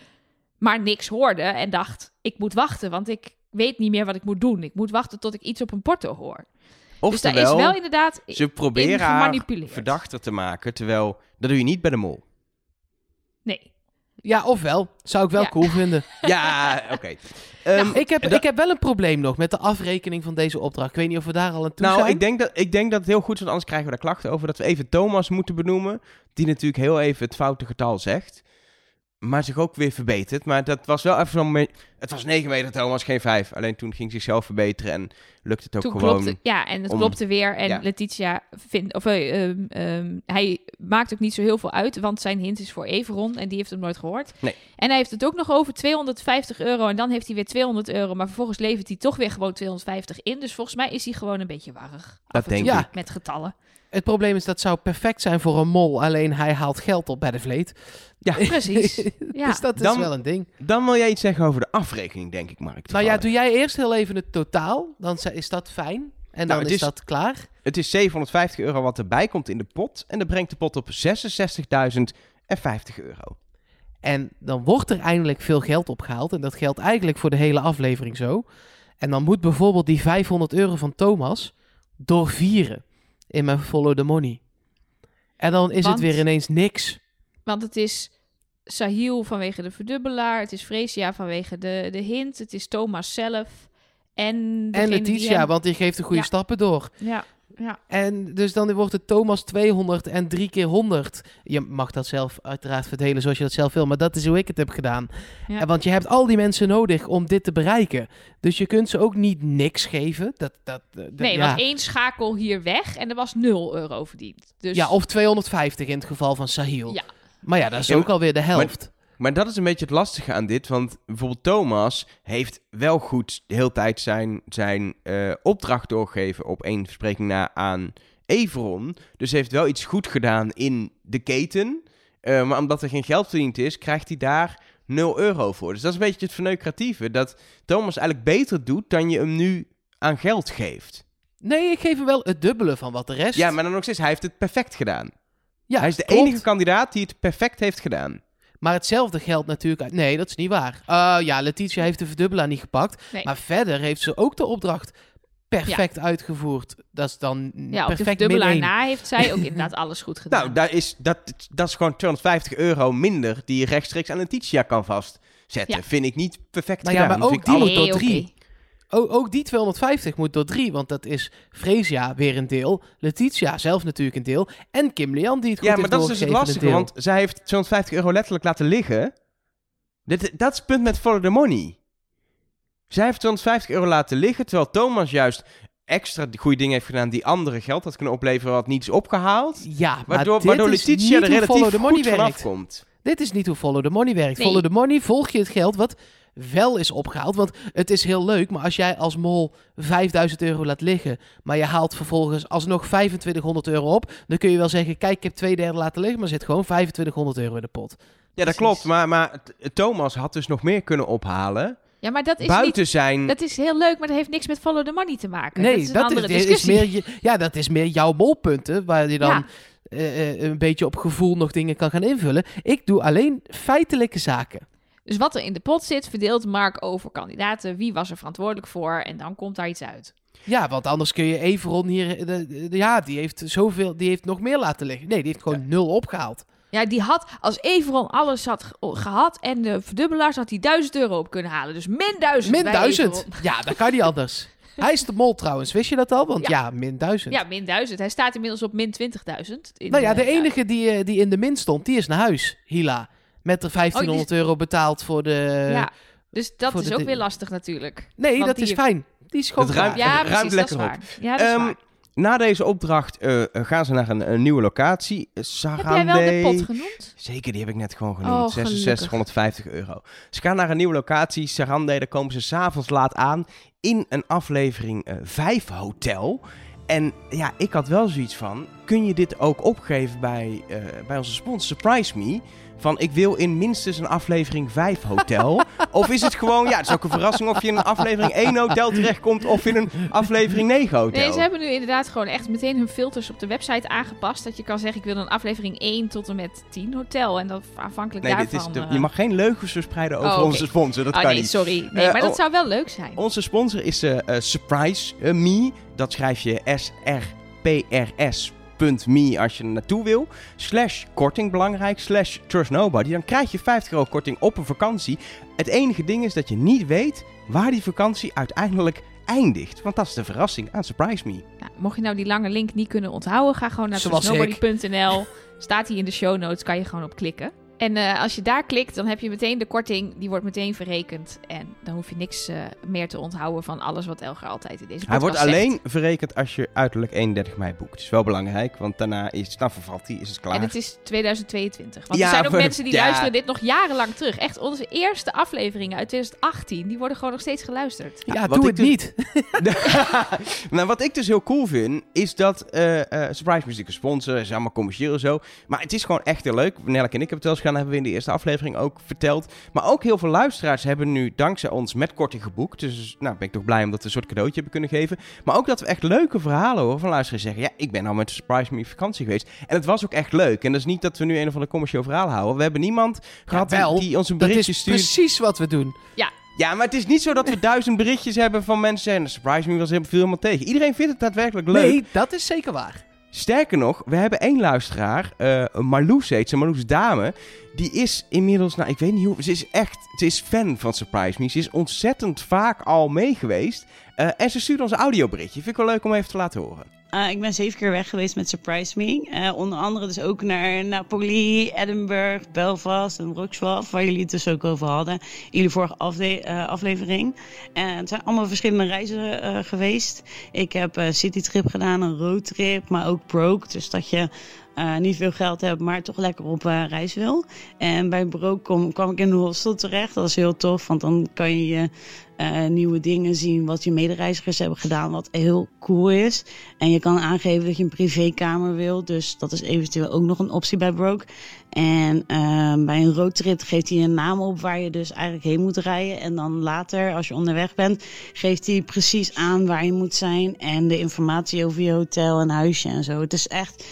maar niks hoorde en dacht: ik moet wachten, want ik weet niet meer wat ik moet doen. Ik moet wachten tot ik iets op een porto hoor. Dus daar is wel inderdaad ze in proberen haar verdachter te maken, terwijl dat doe je niet bij de mol. Nee. Ja, ofwel. Zou ik wel Ja. cool vinden. Ja, oké. Ehm, ik, heb, ik heb wel een probleem nog met de afrekening van deze opdracht. Ik weet niet of we daar al aan toe nou, zijn. ik denk, dat, ik denk dat het heel goed is, want anders krijgen we daar klachten over. Dat we even Thomas moeten benoemen, die natuurlijk heel even het foute getal zegt. Maar zich ook weer verbetert. Maar dat was wel even zo'n moment. Het was 9 meter, Thomas, geen 5. Alleen toen ging hij zichzelf verbeteren en lukte het ook Toen gewoon. klopte, ja, en het om- klopte weer. En ja. Letitia vindt, of eh, ehm, ehm, hij maakt ook niet zo heel veel uit, want zijn hint is voor Everon en die heeft hem nooit gehoord. Nee. En hij heeft het ook nog over 250 euro en dan heeft hij weer 200 euro, maar vervolgens levert hij toch weer gewoon 250 in. Dus volgens mij is hij gewoon een beetje warrig. Dat en denk ik. Met getallen. Het probleem is dat zou perfect zijn voor een mol. Alleen hij haalt geld op bij de vleet. Ja, Precies. Ja. dus dat is Dan- wel een ding. dan wil jij iets zeggen over de afrekening, denk ik, Mark. Nou ja, doe jij eerst heel even het totaal. Dan is dat fijn. En dan Nou, het is is- dat klaar. Het is 750 euro wat erbij komt in de pot. En dat brengt de pot op 66.050 euro. En dan wordt er eindelijk veel geld opgehaald. En dat geldt eigenlijk voor de hele aflevering zo. En dan moet bijvoorbeeld die 500 euro van Thomas doorvieren in mijn follow the money. En dan is Want- het weer ineens niks. Want het is Sahil vanwege de verdubbelaar, het is Freesia vanwege de, de hint, het is Thomas zelf en En Letitia, hem- want die geeft de goede Ja. stappen door. Ja, ja. En dus dan wordt het Thomas 200 en 3 keer 100. Je mag dat zelf uiteraard verdelen zoals je dat zelf wil, maar dat is hoe ik het heb gedaan. Ja. En want je hebt al die mensen nodig om dit te bereiken. Dus je kunt ze ook niet niks geven. Dat, dat, dat- Nee, ja. was één schakel hier weg en er was 0 euro verdiend. Dus ja, of 250 in het geval van Sahil. Ja. Maar ja, dat is Ja, ook alweer de helft. Maar dat is een beetje het lastige aan dit. Want bijvoorbeeld Thomas heeft wel goed de hele tijd zijn, zijn eh, opdracht doorgegeven op één verspreking na aan Everon. Dus heeft wel iets goed gedaan in de keten. Eh, maar omdat er geen geld verdiend is, krijgt hij daar 0 euro voor. Dus dat is een beetje het verneukeratieve. Dat Thomas eigenlijk beter doet dan je hem nu aan geld geeft. Nee, ik geef hem wel het dubbele van wat de rest. Ja, maar dan nog steeds, hij heeft het perfect gedaan. Ja, hij is de klopt. enige kandidaat die het perfect heeft gedaan. Maar hetzelfde geldt natuurlijk... uit- Nee, dat is niet waar. Uh, ja, Letitia heeft de verdubbelaar niet gepakt. Nee. Maar verder heeft ze ook de opdracht perfect uitgevoerd. Dat is dan ja, op de perfect min verdubbelaar na heeft zij ook inderdaad alles goed gedaan. Nou, dat is, dat, dat is gewoon 250 euro minder die je rechtstreeks aan Letitia kan vastzetten. Ja. Vind ik niet perfect Nou ja, maar ook die oké. Ook, ook die 250 moet door drie, want dat is Freesia weer een deel, Letitia zelf natuurlijk een deel en Kim Lian die het goed Ja, maar dat is dus het lastige, want zij heeft 250 euro letterlijk laten liggen. Dit, dat is het punt met follow the money. Zij heeft 250 euro laten liggen, terwijl Thomas juist extra goede dingen heeft gedaan die andere geld had kunnen opleveren wat niet is opgehaald. Ja, maar Waardoor, dit waardoor is Letitia niet er hoe follow relatief the money goed vanaf werkt. komt. Dit is niet hoe follow the money werkt. Nee. Follow the money volg je het geld wat wel is opgehaald. Want het is heel leuk, maar als jij als mol 5000 euro laat liggen, maar je haalt vervolgens alsnog 2500 euro op, dan kun je wel zeggen, kijk, ik heb twee derde laten liggen, maar zit gewoon 2500 euro in de pot. Ja, dat Precies. klopt. Maar, maar Thomas had dus nog meer kunnen ophalen. Ja, maar dat is buiten niet... zijn... Dat is heel leuk, maar dat heeft niks met follow the money te maken. Nee, dat is een dat andere is, meer, ja, dat is meer jouw molpunten, waar je dan Ja. eh, eh, een beetje op gevoel nog dingen kan gaan invullen. Ik doe alleen feitelijke zaken. Dus wat er in de pot zit, verdeelt Mark over kandidaten. Wie was er verantwoordelijk voor? En dan komt daar iets uit. Ja, want anders kun je Everon hier... eh, de- de- ja, die heeft zoveel... Die heeft nog meer laten liggen. Nee, die heeft gewoon nul opgehaald. Ja, die had, als Everon alles had ge- gehad en de verdubbelaars, had hij 1000 euro op kunnen halen. Dus min 1000 Min bij duizend. Everon. Ja, dat kan niet anders. Hij is de mol trouwens. Wist je dat al? Want ja, min duizend. Ja, min 1000. Hij staat inmiddels op min 20.000. in nou ja, de enige die, eh, die in de min stond, die is naar huis. Hila. Met er 1500 euro betaald voor de... Ja, dus dat is de ook weer lastig natuurlijk. Nee, Want dat die- is fijn. Die is gewoon Het ruimt- klaar. Ja, ruimt precies, dat is lekker waar. Ja, dat is Ehm, waar. Na deze opdracht eh, gaan ze naar een, een nieuwe locatie. Heb Sarande. jij wel de pot genoemd? Zeker, die heb ik net gewoon genoemd. gelukkig. 6650 euro. Ze gaan naar een nieuwe locatie, Sarande. Daar komen ze s'avonds laat aan in een aflevering eh 5 hotel. En ja, ik had wel zoiets van, kun je dit ook opgeven bij, eh, bij onze sponsor Surprise Me? Van, ik wil in minstens een aflevering 5 hotel. of is het gewoon, ja, het is ook een verrassing of je in een aflevering 1 hotel terechtkomt of in een aflevering 9 hotel. Nee, ze hebben nu inderdaad gewoon echt meteen hun filters op de website aangepast. Dat je kan zeggen, ik wil een aflevering 1 tot en met 10 hotel. En dat afhankelijk Nee, dit daarvan... is de- eh, je mag geen leugens verspreiden over Oh, onze sponsor. Dat oh kan nee, niet. sorry. Nee, Eh, maar dat oh. zou wel leuk zijn. Onze sponsor is eh, Surprise Me. Dat schrijf je S-R-P-R-S.me als je er naartoe wil. Slash korting belangrijk. Slash Trust Nobody. Dan krijg je 50 euro korting op een vakantie. Het enige ding is dat je niet weet waar die vakantie uiteindelijk eindigt. Want dat is de verrassing aan Surprise Me. Nou, mocht je nou die lange link niet kunnen onthouden, ga gewoon naar trustnobody.nl. Staat die in de show notes, kan je gewoon op klikken. En eh, als je daar klikt, dan heb je meteen de korting. Die wordt meteen verrekend. En dan hoef je niks eh, meer te onthouden van alles wat Elger altijd in deze Hij wordt podcast zegt. alleen verrekend als je uiterlijk 31 mei boekt. Dat is wel belangrijk, want daarna is, dan vervalt hij, is het klaar. En het is 2022. Want Ja, er zijn ook mensen die ja. luisteren dit nog jarenlang terug. Echt, onze eerste afleveringen uit 2018, die worden gewoon nog steeds geluisterd. Ja, wat doe ik het dus- niet. nou, wat ik dus heel cool vind, is dat eh, eh, Surprise Music een sponsor is, allemaal commercieel en zo. Maar het is gewoon echt heel leuk. Nelk en ik hebben het wel eens gedaan, hebben we in de eerste aflevering ook verteld. Maar ook heel veel luisteraars hebben nu dankzij ons met korting geboekt. Dus nou ben ik toch blij omdat we een soort cadeautje hebben kunnen geven. Maar ook dat we echt leuke verhalen horen van luisteraars zeggen. Ja, ik ben nou met Surprise Me vakantie geweest. En het was ook echt leuk. En dat is niet dat we nu een of ander commercieel verhaal houden. We hebben niemand gehad die- wel. die ons een Dat berichtje is stuurt. precies wat we doen. Ja, maar het is niet zo dat we duizend berichtjes hebben van mensen zeggen... Surprise Me was helemaal, viel helemaal tegen. Iedereen vindt het daadwerkelijk leuk. Nee, dat is zeker waar. Sterker nog, we hebben één luisteraar, eh Marloes heet ze, Marloes Dame. Die is inmiddels, nou ik weet niet hoe, ze is echt, ze is fan van Surprise Me. Ze is ontzettend vaak al mee geweest. Eh, en ze stuurt ons een audioberichtje. Vind ik wel leuk om even te laten horen. Uh, ik ben zeven keer weg geweest met Surprise Me. Uh, onder andere dus ook naar Napoli, Edinburgh, Belfast en Wrocław. Waar jullie het dus ook over hadden. In jullie vorige afle uh, aflevering. Het zijn allemaal verschillende reizen geweest. Ik heb uh, citytrip gedaan, een roadtrip, maar ook broke. Dus dat je niet veel geld hebt, maar toch lekker op reis wil. En bij Broke kom, kwam ik in een hostel terecht. Dat is heel tof, want dan kan je nieuwe dingen zien wat je medereizigers hebben gedaan, wat heel cool is. En je kan aangeven dat je een privékamer wil, dus dat is eventueel ook nog een optie bij Broke. En uh, bij een roadtrip geeft hij een naam op waar je dus eigenlijk heen moet rijden. En dan later, als je onderweg bent, geeft hij precies aan waar je moet zijn. En de informatie over je hotel en huisje en zo. Het is echt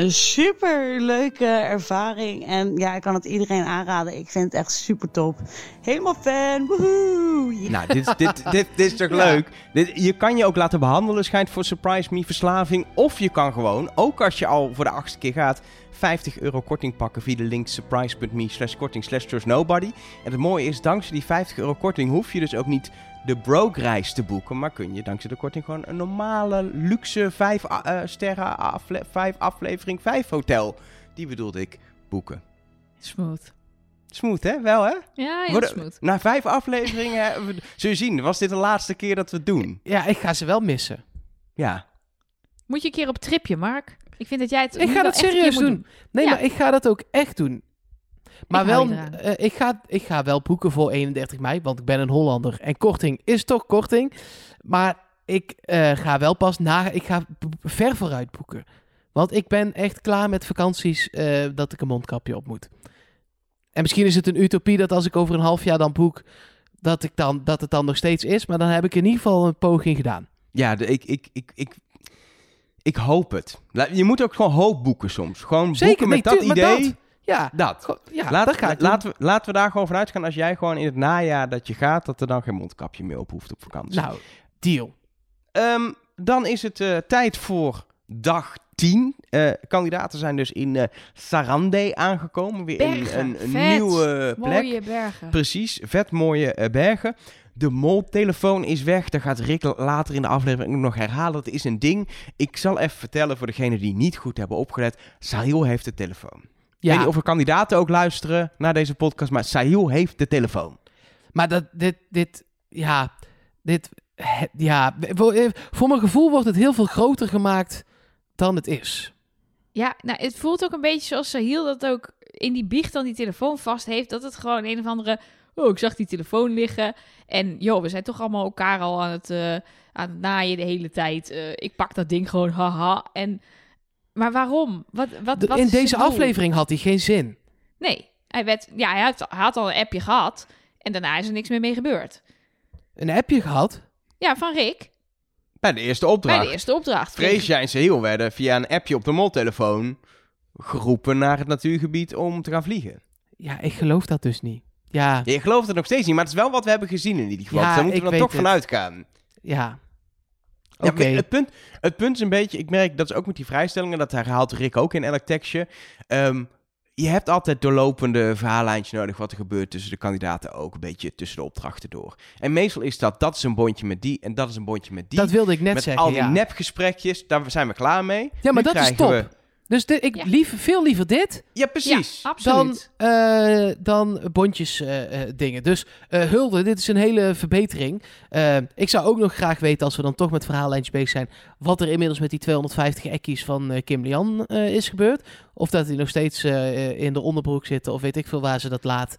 een super leuke ervaring. En ja, ik kan het iedereen aanraden. Ik vind het echt super top. Helemaal fan. Woehoe! Nou, dit, is- dit, dit, dit is toch Ja. leuk? Dit, je kan je ook laten behandelen, schijnt voor Surprise Me verslaving. Of je kan gewoon, ook als je al voor de achtste keer gaat, 50 euro korting pakken via de link surprise.me slash korting slash nobody. En het mooie is, dankzij die 50 euro korting hoef je dus ook niet de broke reis te boeken. Maar kun je dankzij de korting gewoon een normale luxe 5 sterren afle 5 aflevering 5 hotel. Die bedoelde ik boeken. Smooth. Smooth hè? Wel hè? Ja, heel Worden- smooth. Na vijf afleveringen, zul je zien, was dit de laatste keer dat we het doen. Ja, ik ga ze wel missen. Ja. Moet je een keer op tripje, Mark? Ik vind dat jij het Ik ga dat serieus doen. Nee, Ja. maar ik ga dat ook echt doen. Maar hou wel, eh, ik, ga, ik ga wel boeken voor 31 mei, want ik ben een Hollander. En korting is toch korting. Maar ik eh, ga wel pas na, ik ga ver vooruit boeken. Want ik ben echt klaar met vakanties eh, dat ik een mondkapje op moet. En misschien is het een utopie dat als ik over een half jaar dan boek, dat, ik dan, dat het dan nog steeds is. Maar dan heb ik in ieder geval een poging gedaan. Ja, de, ik, ik, ik, ik, ik hoop het. Je moet ook gewoon hoop boeken soms. Gewoon boeken met nee, dat idee. dat. Ja, Dat. Ja Laat- dat laten, we, laten we daar gewoon vanuit gaan als jij gewoon in het najaar dat je gaat, dat er dan geen mondkapje meer op hoeft op vakantie. Nou, deal. Ehm, dan is het eh, tijd voor dag 10. Eh, kandidaten zijn dus in eh Sarande aangekomen. Weer in een, een vet. nieuwe plek. Mooie bergen. Precies, vet mooie bergen. De moltelefoon is weg. Dat gaat Rick later in de aflevering nog herhalen. Dat is een ding. Ik zal even vertellen voor degenen die niet goed hebben opgelet. Sahil heeft de telefoon. Ik weet niet of er kandidaten ook luisteren naar deze podcast, maar Sahil heeft de telefoon. Maar dat, dit, dit, ja, dit, ja, voor, eh, voor mijn gevoel wordt het heel veel groter gemaakt dan het is. Ja, nou, het voelt ook een beetje zoals Sahil dat ook in die biecht dan die telefoon vast heeft. Dat het gewoon een of andere... Oh, ik zag die telefoon liggen. En joh, we zijn toch allemaal elkaar al aan het, eh, aan het naaien de hele tijd. Eh, ik pak dat ding gewoon, haha. En, maar waarom? Wat, wat, wat in deze aflevering had hij geen zin. Nee, hij, werd, ja, hij, had, hij had al een appje gehad. En daarna is er niks meer mee gebeurd. Een appje gehad. Ja, van Rick. Bij de eerste opdracht. Bij de eerste opdracht. Freesia en Sahil werden via een appje op de moltelefoon geroepen naar het natuurgebied om te gaan vliegen. Ja, ik geloof dat dus niet. Ja, Ja, je gelooft het nog steeds niet, maar het is wel wat we hebben gezien in ieder geval. Ja, Dus daar moeten we ik dan toch weet van het. Ja. Ja, Oké. maar het, punt, het punt is een beetje, ik merk dat is ook met die vrijstellingen, dat herhaalt Rick ook in elk tekstje. Ehm, je hebt altijd doorlopende verhaallijntje nodig wat er gebeurt tussen de kandidaten ook, een beetje tussen de opdrachten door. En meestal is dat, dat is een bondje met die en dat is een bondje met die. Dat wilde ik net met zeggen, al die ja. nepgesprekjes, daar zijn we klaar mee. Ja, maar Nu dat is top. we- Dus ik Ja. lief, veel liever dit Ja, precies. Ja, dan, eh, dan bondjes eh, eh, dingen. Dus eh, hulde, dit is een hele verbetering. Eh, ik zou ook nog graag weten, als we dan toch met verhaallijntjes bezig zijn, wat er inmiddels met die 250 ekkies van eh, Kim Lian eh, is gebeurd. Of dat die nog steeds in de onderbroek zitten, of weet ik veel waar ze dat laat. Dat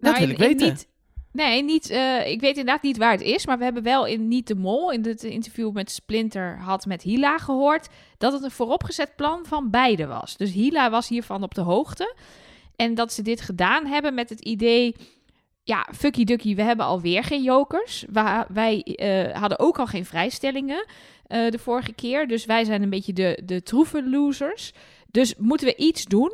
Nou, wil in- ik weten. Niet, nee, niet, eh, ik weet inderdaad niet waar het is. Maar we hebben wel in Niet de Mol, in het interview met Splinter had met Hila gehoord... dat het een vooropgezet plan van beide was. Dus Hila was hiervan op de hoogte. En dat ze dit gedaan hebben met het idee... Ja, fucky ducky, we hebben alweer geen jokers. Wij eh, hadden ook al geen vrijstellingen eh, de vorige keer. Dus wij zijn een beetje de, de troeven losers. Dus moeten we iets doen...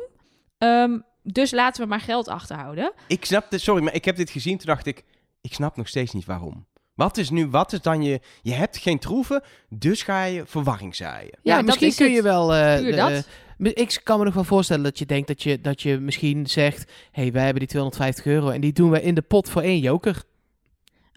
Ehm, dus laten we maar geld achterhouden. Ik snap dit, sorry, maar ik heb dit gezien, toen dacht ik, ik snap nog steeds niet waarom. Wat is nu, wat is dan je, je hebt geen troeven, dus ga je verwarring zaaien. Ja, dat misschien is kun het. je wel. eh, Puur de- dat. eh, ik kan me nog wel voorstellen dat je denkt dat je, dat je misschien zegt: hé, hey, wij hebben die 250 euro en die doen we in de pot voor één joker.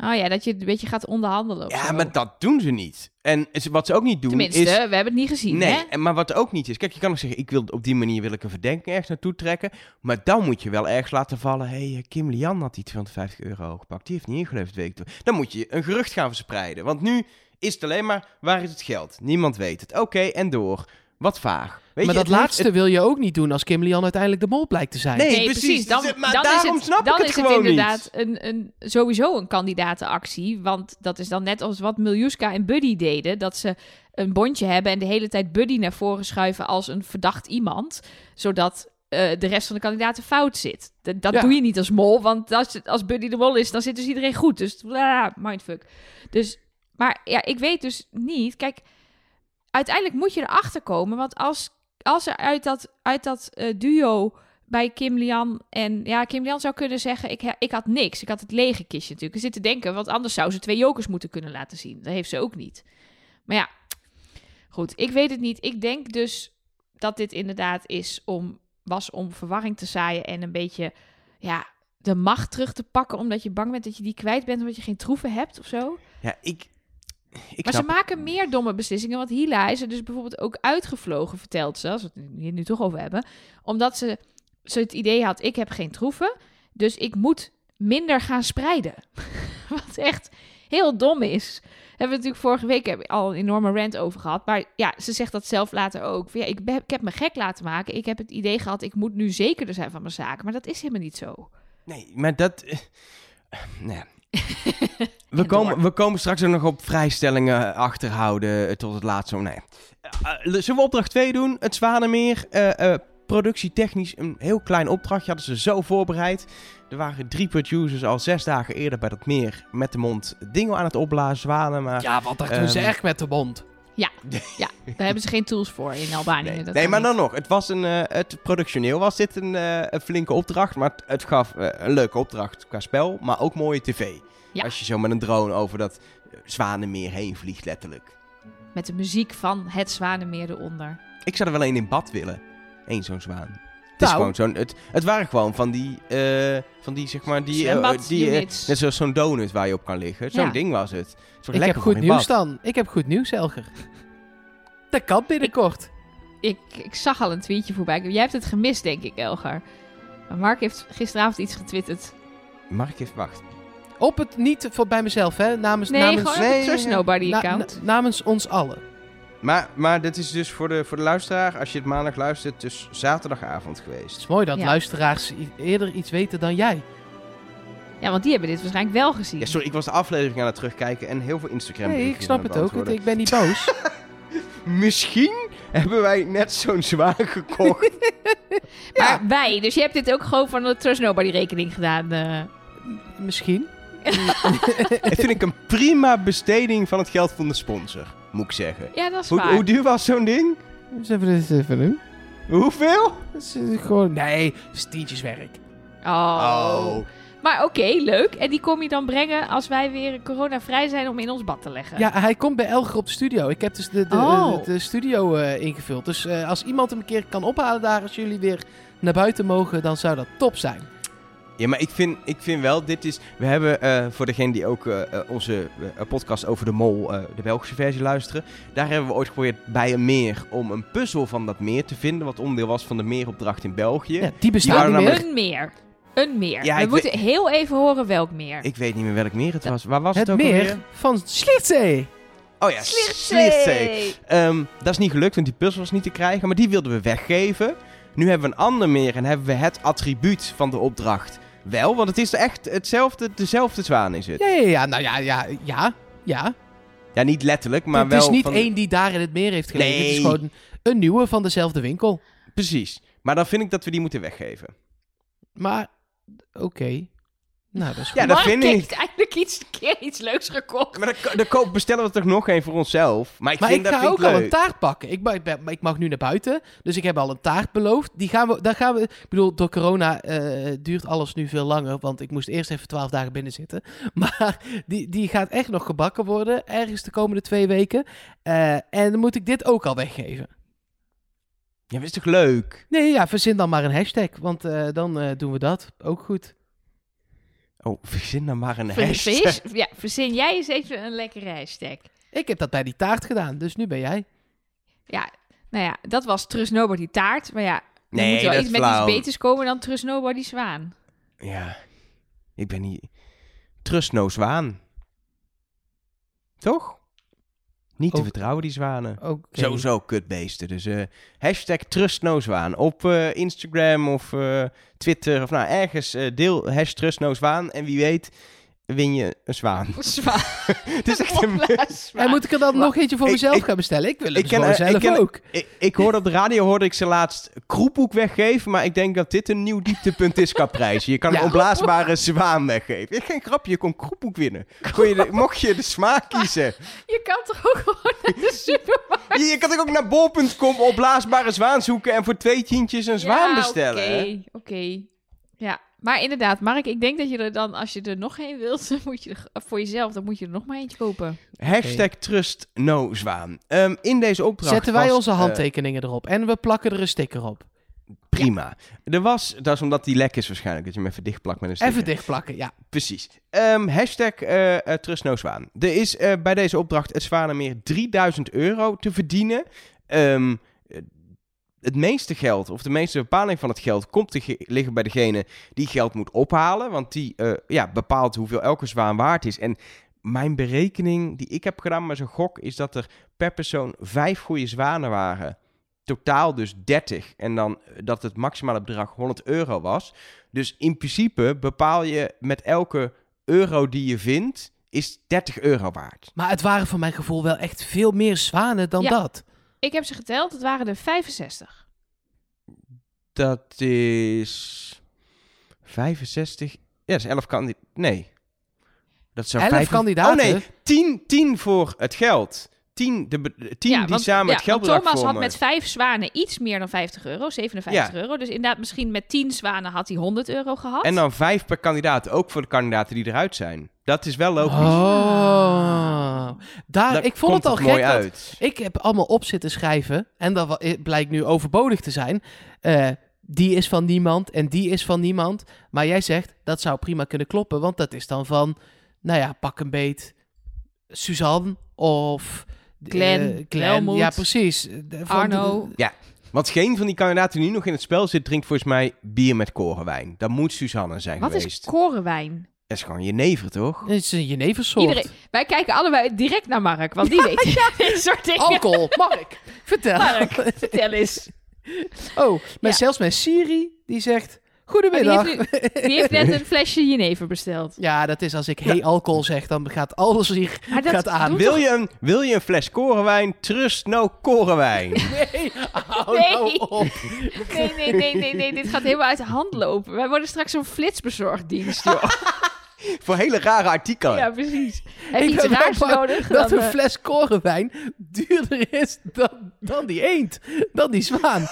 Oh ja, dat je een beetje gaat onderhandelen. Ja, zo. maar dat doen ze niet. En wat ze ook niet doen Tenminste, is... we hebben het niet gezien. Nee, Hè? maar wat ook niet is... Kijk, je kan ook zeggen, ik wil op die manier wil ik een verdenking ergens naartoe trekken. Maar dan moet je wel ergens laten vallen... Hé, hey, Kim Lian had die 250 euro gepakt. Die heeft niet ingeleverd week toe. Dan moet je een gerucht gaan verspreiden. Want nu is het alleen maar, waar is het geld? Niemand weet het. Oké, en door. Wat vaag. Weet maar je, dat laatste heeft- wil je ook niet doen als Kim Lian uiteindelijk de mol blijkt te zijn. Nee, Nee, precies. precies. Dan, Dus, maar dan daarom is het, snap ik dan het is gewoon het inderdaad Een, een, sowieso een kandidatenactie. Want dat is dan net als wat Miljuska en Buddy deden. Dat ze een bondje hebben en de hele tijd Buddy naar voren schuiven als een verdacht iemand. Zodat eh, de rest van de kandidaten fout zit. Dat, dat Ja. doe je niet als mol. Want als, als Buddy de mol is, dan zit dus iedereen goed. Dus bla, mindfuck. Dus, maar ja, ik weet dus niet. Kijk, uiteindelijk moet je erachter komen. Want als, als er uit dat, uit dat eh, duo bij Kim Lian en ja, Kim Lian zou kunnen zeggen: ik, ik had niks. Ik had het lege kistje natuurlijk. Ik zit te denken, want anders zou ze twee jokers moeten kunnen laten zien. Dat heeft ze ook niet. Maar ja, goed, ik weet het niet. Ik denk dus dat dit inderdaad is om, was om verwarring te zaaien en een beetje ja, de macht terug te pakken, omdat je bang bent dat je die kwijt bent, omdat je geen troeven hebt of zo. Ja, ik... ik maar ze maken meer domme beslissingen. Want Hila is er dus bijvoorbeeld ook uitgevlogen, vertelt ze, als we het hier nu toch over hebben. Omdat ze, ze het idee had, ik heb geen troeven, dus ik moet minder gaan spreiden. Wat echt heel dom is. Hebben we natuurlijk vorige week al een enorme rant over gehad. Maar ja, ze zegt dat zelf later ook. Ja, ik, ben, ik heb me gek laten maken. Ik heb het idee gehad, ik moet nu zekerder zijn van mijn zaken. Maar dat is helemaal niet zo. Nee, maar dat... eh, nee. We En komen, we komen straks ook nog op vrijstellingen achterhouden eh, tot het laatste. Nee. Eh, eh, zullen we opdracht 2 doen? Het Zwanemeer. eh, productietechnisch een heel klein opdrachtje hadden ze zo voorbereid. Er waren drie producers al zes dagen eerder bij dat meer met de mond dingen aan het opblazen, zwanen. Maar Ja, want dat doen ze Ehm, echt met de mond. Daar hebben ze geen tools voor in Albanië. Nee, Dat nee maar niet. dan nog. Het was een, eh, het productioneel was dit een, eh, een flinke opdracht. Maar het, het gaf eh, een leuke opdracht qua spel, maar ook mooie tv. Ja. Als je zo met een drone over dat Zwanenmeer heen vliegt, letterlijk. Met de muziek van het Zwanenmeer eronder. Ik zou er wel één in bad willen. Eén zo'n zwaan. Het, is Nou. gewoon zo'n, het, het waren gewoon van die, eh, van die zeg maar, die, eh, die eh, units. net zoals zo'n donut waar je op kan liggen. Zo'n Ja. ding was het. Het was Ik lekker heb goed nieuws bad. dan. Ik heb goed nieuws, Elger. Dat kan binnenkort. Ik, ik zag al een tweetje voorbij. Jij hebt het gemist, denk ik, Elgar. Maar Mark heeft gisteravond iets getwitterd. Mag ik even wachten? Op het, niet voor bij mezelf, hè. Namens, Nee, namens, nee, het Trust na- account. na- namens ons allen. Maar, maar dit is dus voor de, voor de luisteraar, als je het maandag luistert, dus zaterdagavond Het geweest. is mooi dat Ja. luisteraars eerder iets weten dan jij. Ja, want die hebben dit waarschijnlijk wel gezien. Ja, sorry, ik was de aflevering aan het terugkijken en heel veel Instagram Nee, ik snap het ook. want. Ik ben niet boos. Misschien hebben wij net zo'n zwaan gekocht. Maar wij, dus je hebt dit ook gewoon van de Trust Nobody rekening gedaan. eh. Misschien. dat vind ik een prima besteding van het geld van de sponsor, moet ik zeggen. Ja, dat is Hoe, waar. hoe duur was zo'n ding? Dus even dit even doen. Hoeveel? Dat is eh, gewoon... Nee, dat is tientjeswerk. Oh. Maar oké, leuk. En die kom je dan brengen als wij weer coronavrij zijn om in ons bad te leggen. Ja, hij komt bij Elger op de studio. Ik heb dus de, de, Oh. de, de studio eh, ingevuld. Dus eh, als iemand hem een keer kan ophalen daar, als jullie weer naar buiten mogen, dan zou dat top zijn. Ja, maar ik vind, ik vind wel, dit is... We hebben, eh, voor degene die ook eh, eh, onze podcast over de mol, eh, de Belgische versie luisteren... Daar hebben we ooit geprobeerd bij een meer om een puzzel van dat meer te vinden... wat onderdeel was van de meeropdracht in België. Ja, die bestaat meer. namelijk- Een meer. Een meer. Ja, we moeten heel even horen welk meer. Ik weet niet meer welk meer het was. Waar was het, Het ook meer alweer? van Sliertzee. Oh ja, Sliertzee. Ehm, dat is niet gelukt, want die puzzel was niet te krijgen. Maar die wilden we weggeven. Nu hebben we een ander meer en hebben we het attribuut van de opdracht wel. Want het is echt hetzelfde, dezelfde zwaan is het. Ja, ja, ja. Nou ja, ja, ja. ja. Ja, niet letterlijk, maar het wel is niet van- één die daar in het meer heeft gelegen. Het is Nee. gewoon een nieuwe van dezelfde winkel. Precies. Maar dan vind ik dat we die moeten weggeven. Maar, oké. Nou, dat is goed. Ja, dat Mark vind heeft ik. eindelijk iets, een keer iets leuks gekocht. Maar dan, dan koop- bestellen we toch nog één voor onszelf. Maar ik Maar vind ik dat ga vind ook ik al leuk. een taart pakken. Ik, mag- ik, ben- ik mag nu naar buiten. Dus ik heb al een taart beloofd. Die gaan we, daar gaan we, ik bedoel, door corona eh, duurt alles nu veel langer. Want ik moest eerst even twaalf dagen binnen zitten. Maar die, die gaat echt nog gebakken worden. Ergens de komende twee weken. Eh, en dan moet ik dit ook al weggeven. Ja, maar is toch leuk? Nee, ja, verzin dan maar een hashtag. Want eh, dan eh, doen we dat. Ook goed. Oh, verzin dan maar een Ver- hashtag. vers- ja, verzin jij eens even een lekkere hashtag. Ik heb dat bij die taart gedaan. Dus nu ben jij. Ja, nou ja, dat was Trust Nobody taart. Maar ja, Nee, moet wel iets met iets beters komen dan Trust Nobody zwaan. Ja, ik ben niet... Trust no zwaan. Toch? Niet te Ook- vertrouwen, die zwanen. Oké. Sowieso kutbeesten. Dus eh hashtag Trust no zwaan. Op eh, Instagram of eh, Twitter of nou ergens eh, deel hashtag Trust no zwaan. En wie weet win je een zwaan. Zwaan. Het is echt een... En moet ik er dan nog eentje voor Ik- mezelf ik- gaan bestellen? Ik wil ik het ken- eh, ik zelf ken- ook. Ik, ik hoorde op de radio hoorde ik ze laatst kroephoek weggeven, maar ik denk dat dit een nieuw dieptepunt is qua prijs. Je kan Ja. een opblaasbare zwaan weggeven. Ja, Geen grapje, je kon kroephoek winnen. Kon je de- mocht je de smaak kiezen. Je kan toch ook gewoon naar de supermarkt? Je, je kan toch ook naar bol.com opblaasbare zwaan zoeken en voor twee tientjes een zwaan Ja, bestellen. Oké, oké. Maar inderdaad, Mark, ik denk dat je er dan, als je er nog een wilt, dan moet je er, voor jezelf, dan moet je er nog maar eentje kopen. Hashtag trust no zwaan. Ehm, in deze opdracht Zetten wij was, onze eh, handtekeningen erop en we plakken er een sticker op. prima. Er was, dat is omdat die lek is waarschijnlijk, dat je hem even dichtplakt met een sticker. Even dichtplakken, ja. Precies. Ehm, hashtag eh eh, Trust No Zwaan. Er is eh, bij deze opdracht het Zwanemeer 3000 euro te verdienen. Ehm, eh, het meeste geld, of de meeste bepaling van het geld, komt te ge- liggen bij degene die geld moet ophalen. Want die eh, ja, bepaalt hoeveel elke zwaan waard is. En mijn berekening die ik heb gedaan met zo'n gok, is dat er per persoon vijf goede zwanen waren. Totaal dus 30. En dan eh, dat het maximale bedrag 100 euro was. Dus in principe bepaal je met elke euro die je vindt, is 30 euro waard. Maar het waren voor mijn gevoel wel echt veel meer zwanen dan Ja. dat. Ik heb ze geteld, het waren er 65. Dat is 65. Ja, dat is 11 kandidaten. Nee. Dat zou 11 vijf- kandidaten? Oh nee, 10, 10 voor het geld. 10, de, be- 10 die want, samen ja, het geldbedrag want Thomas had met vijf zwanen iets meer dan 50 euro, 57 euro. Dus inderdaad, misschien met 10 zwanen had hij 100 euro gehad. En dan 5 per kandidaat, ook voor de kandidaten die eruit zijn. Dat is wel logisch. Oh. Daar, Daar ik vond komt het al het gek mooi dat- uit. Ik heb allemaal op zitten schrijven. En dat blijkt nu overbodig te zijn. Eh, die is van niemand en die is van niemand. Maar jij zegt, dat zou prima kunnen kloppen. Want dat is dan van, nou ja, pak een beet. Suzanne of... eh, Glenn, Ja, precies. Arno. de- Want geen van die kandidaten die nu nog in het spel zit, drinkt volgens mij bier met korenwijn. Dat moet Suzanne zijn Wat geweest. is korenwijn? Dat is gewoon jenever, toch? Het is een jeneversoort. Iedereen, wij kijken allebei direct naar Mark, want die weet dit soort dingen. Alcohol. Mark, vertel. Mark, vertel eens. Oh, maar Ja. zelfs mijn Siri, die zegt... Die, Goedemiddag. heeft nu- die heeft net een flesje jenever besteld. Ja, dat is als ik hey alcohol zeg, dan gaat alles dat gaat aan. Wil toch- je, een, wil je een fles korenwijn? Trust no korenwijn. Nee, hou Nee. nou op. Nee, nee, nee, nee, nee, dit gaat helemaal uit de hand lopen. Wij worden straks zo'n flitsbezorgdienst, joh. Voor hele rare artikelen. Ja, precies. Heb je Ik iets raars bang nodig? Dat dan, een eh, fles korenwijn duurder is dan, dan die eend. Dan die zwaan.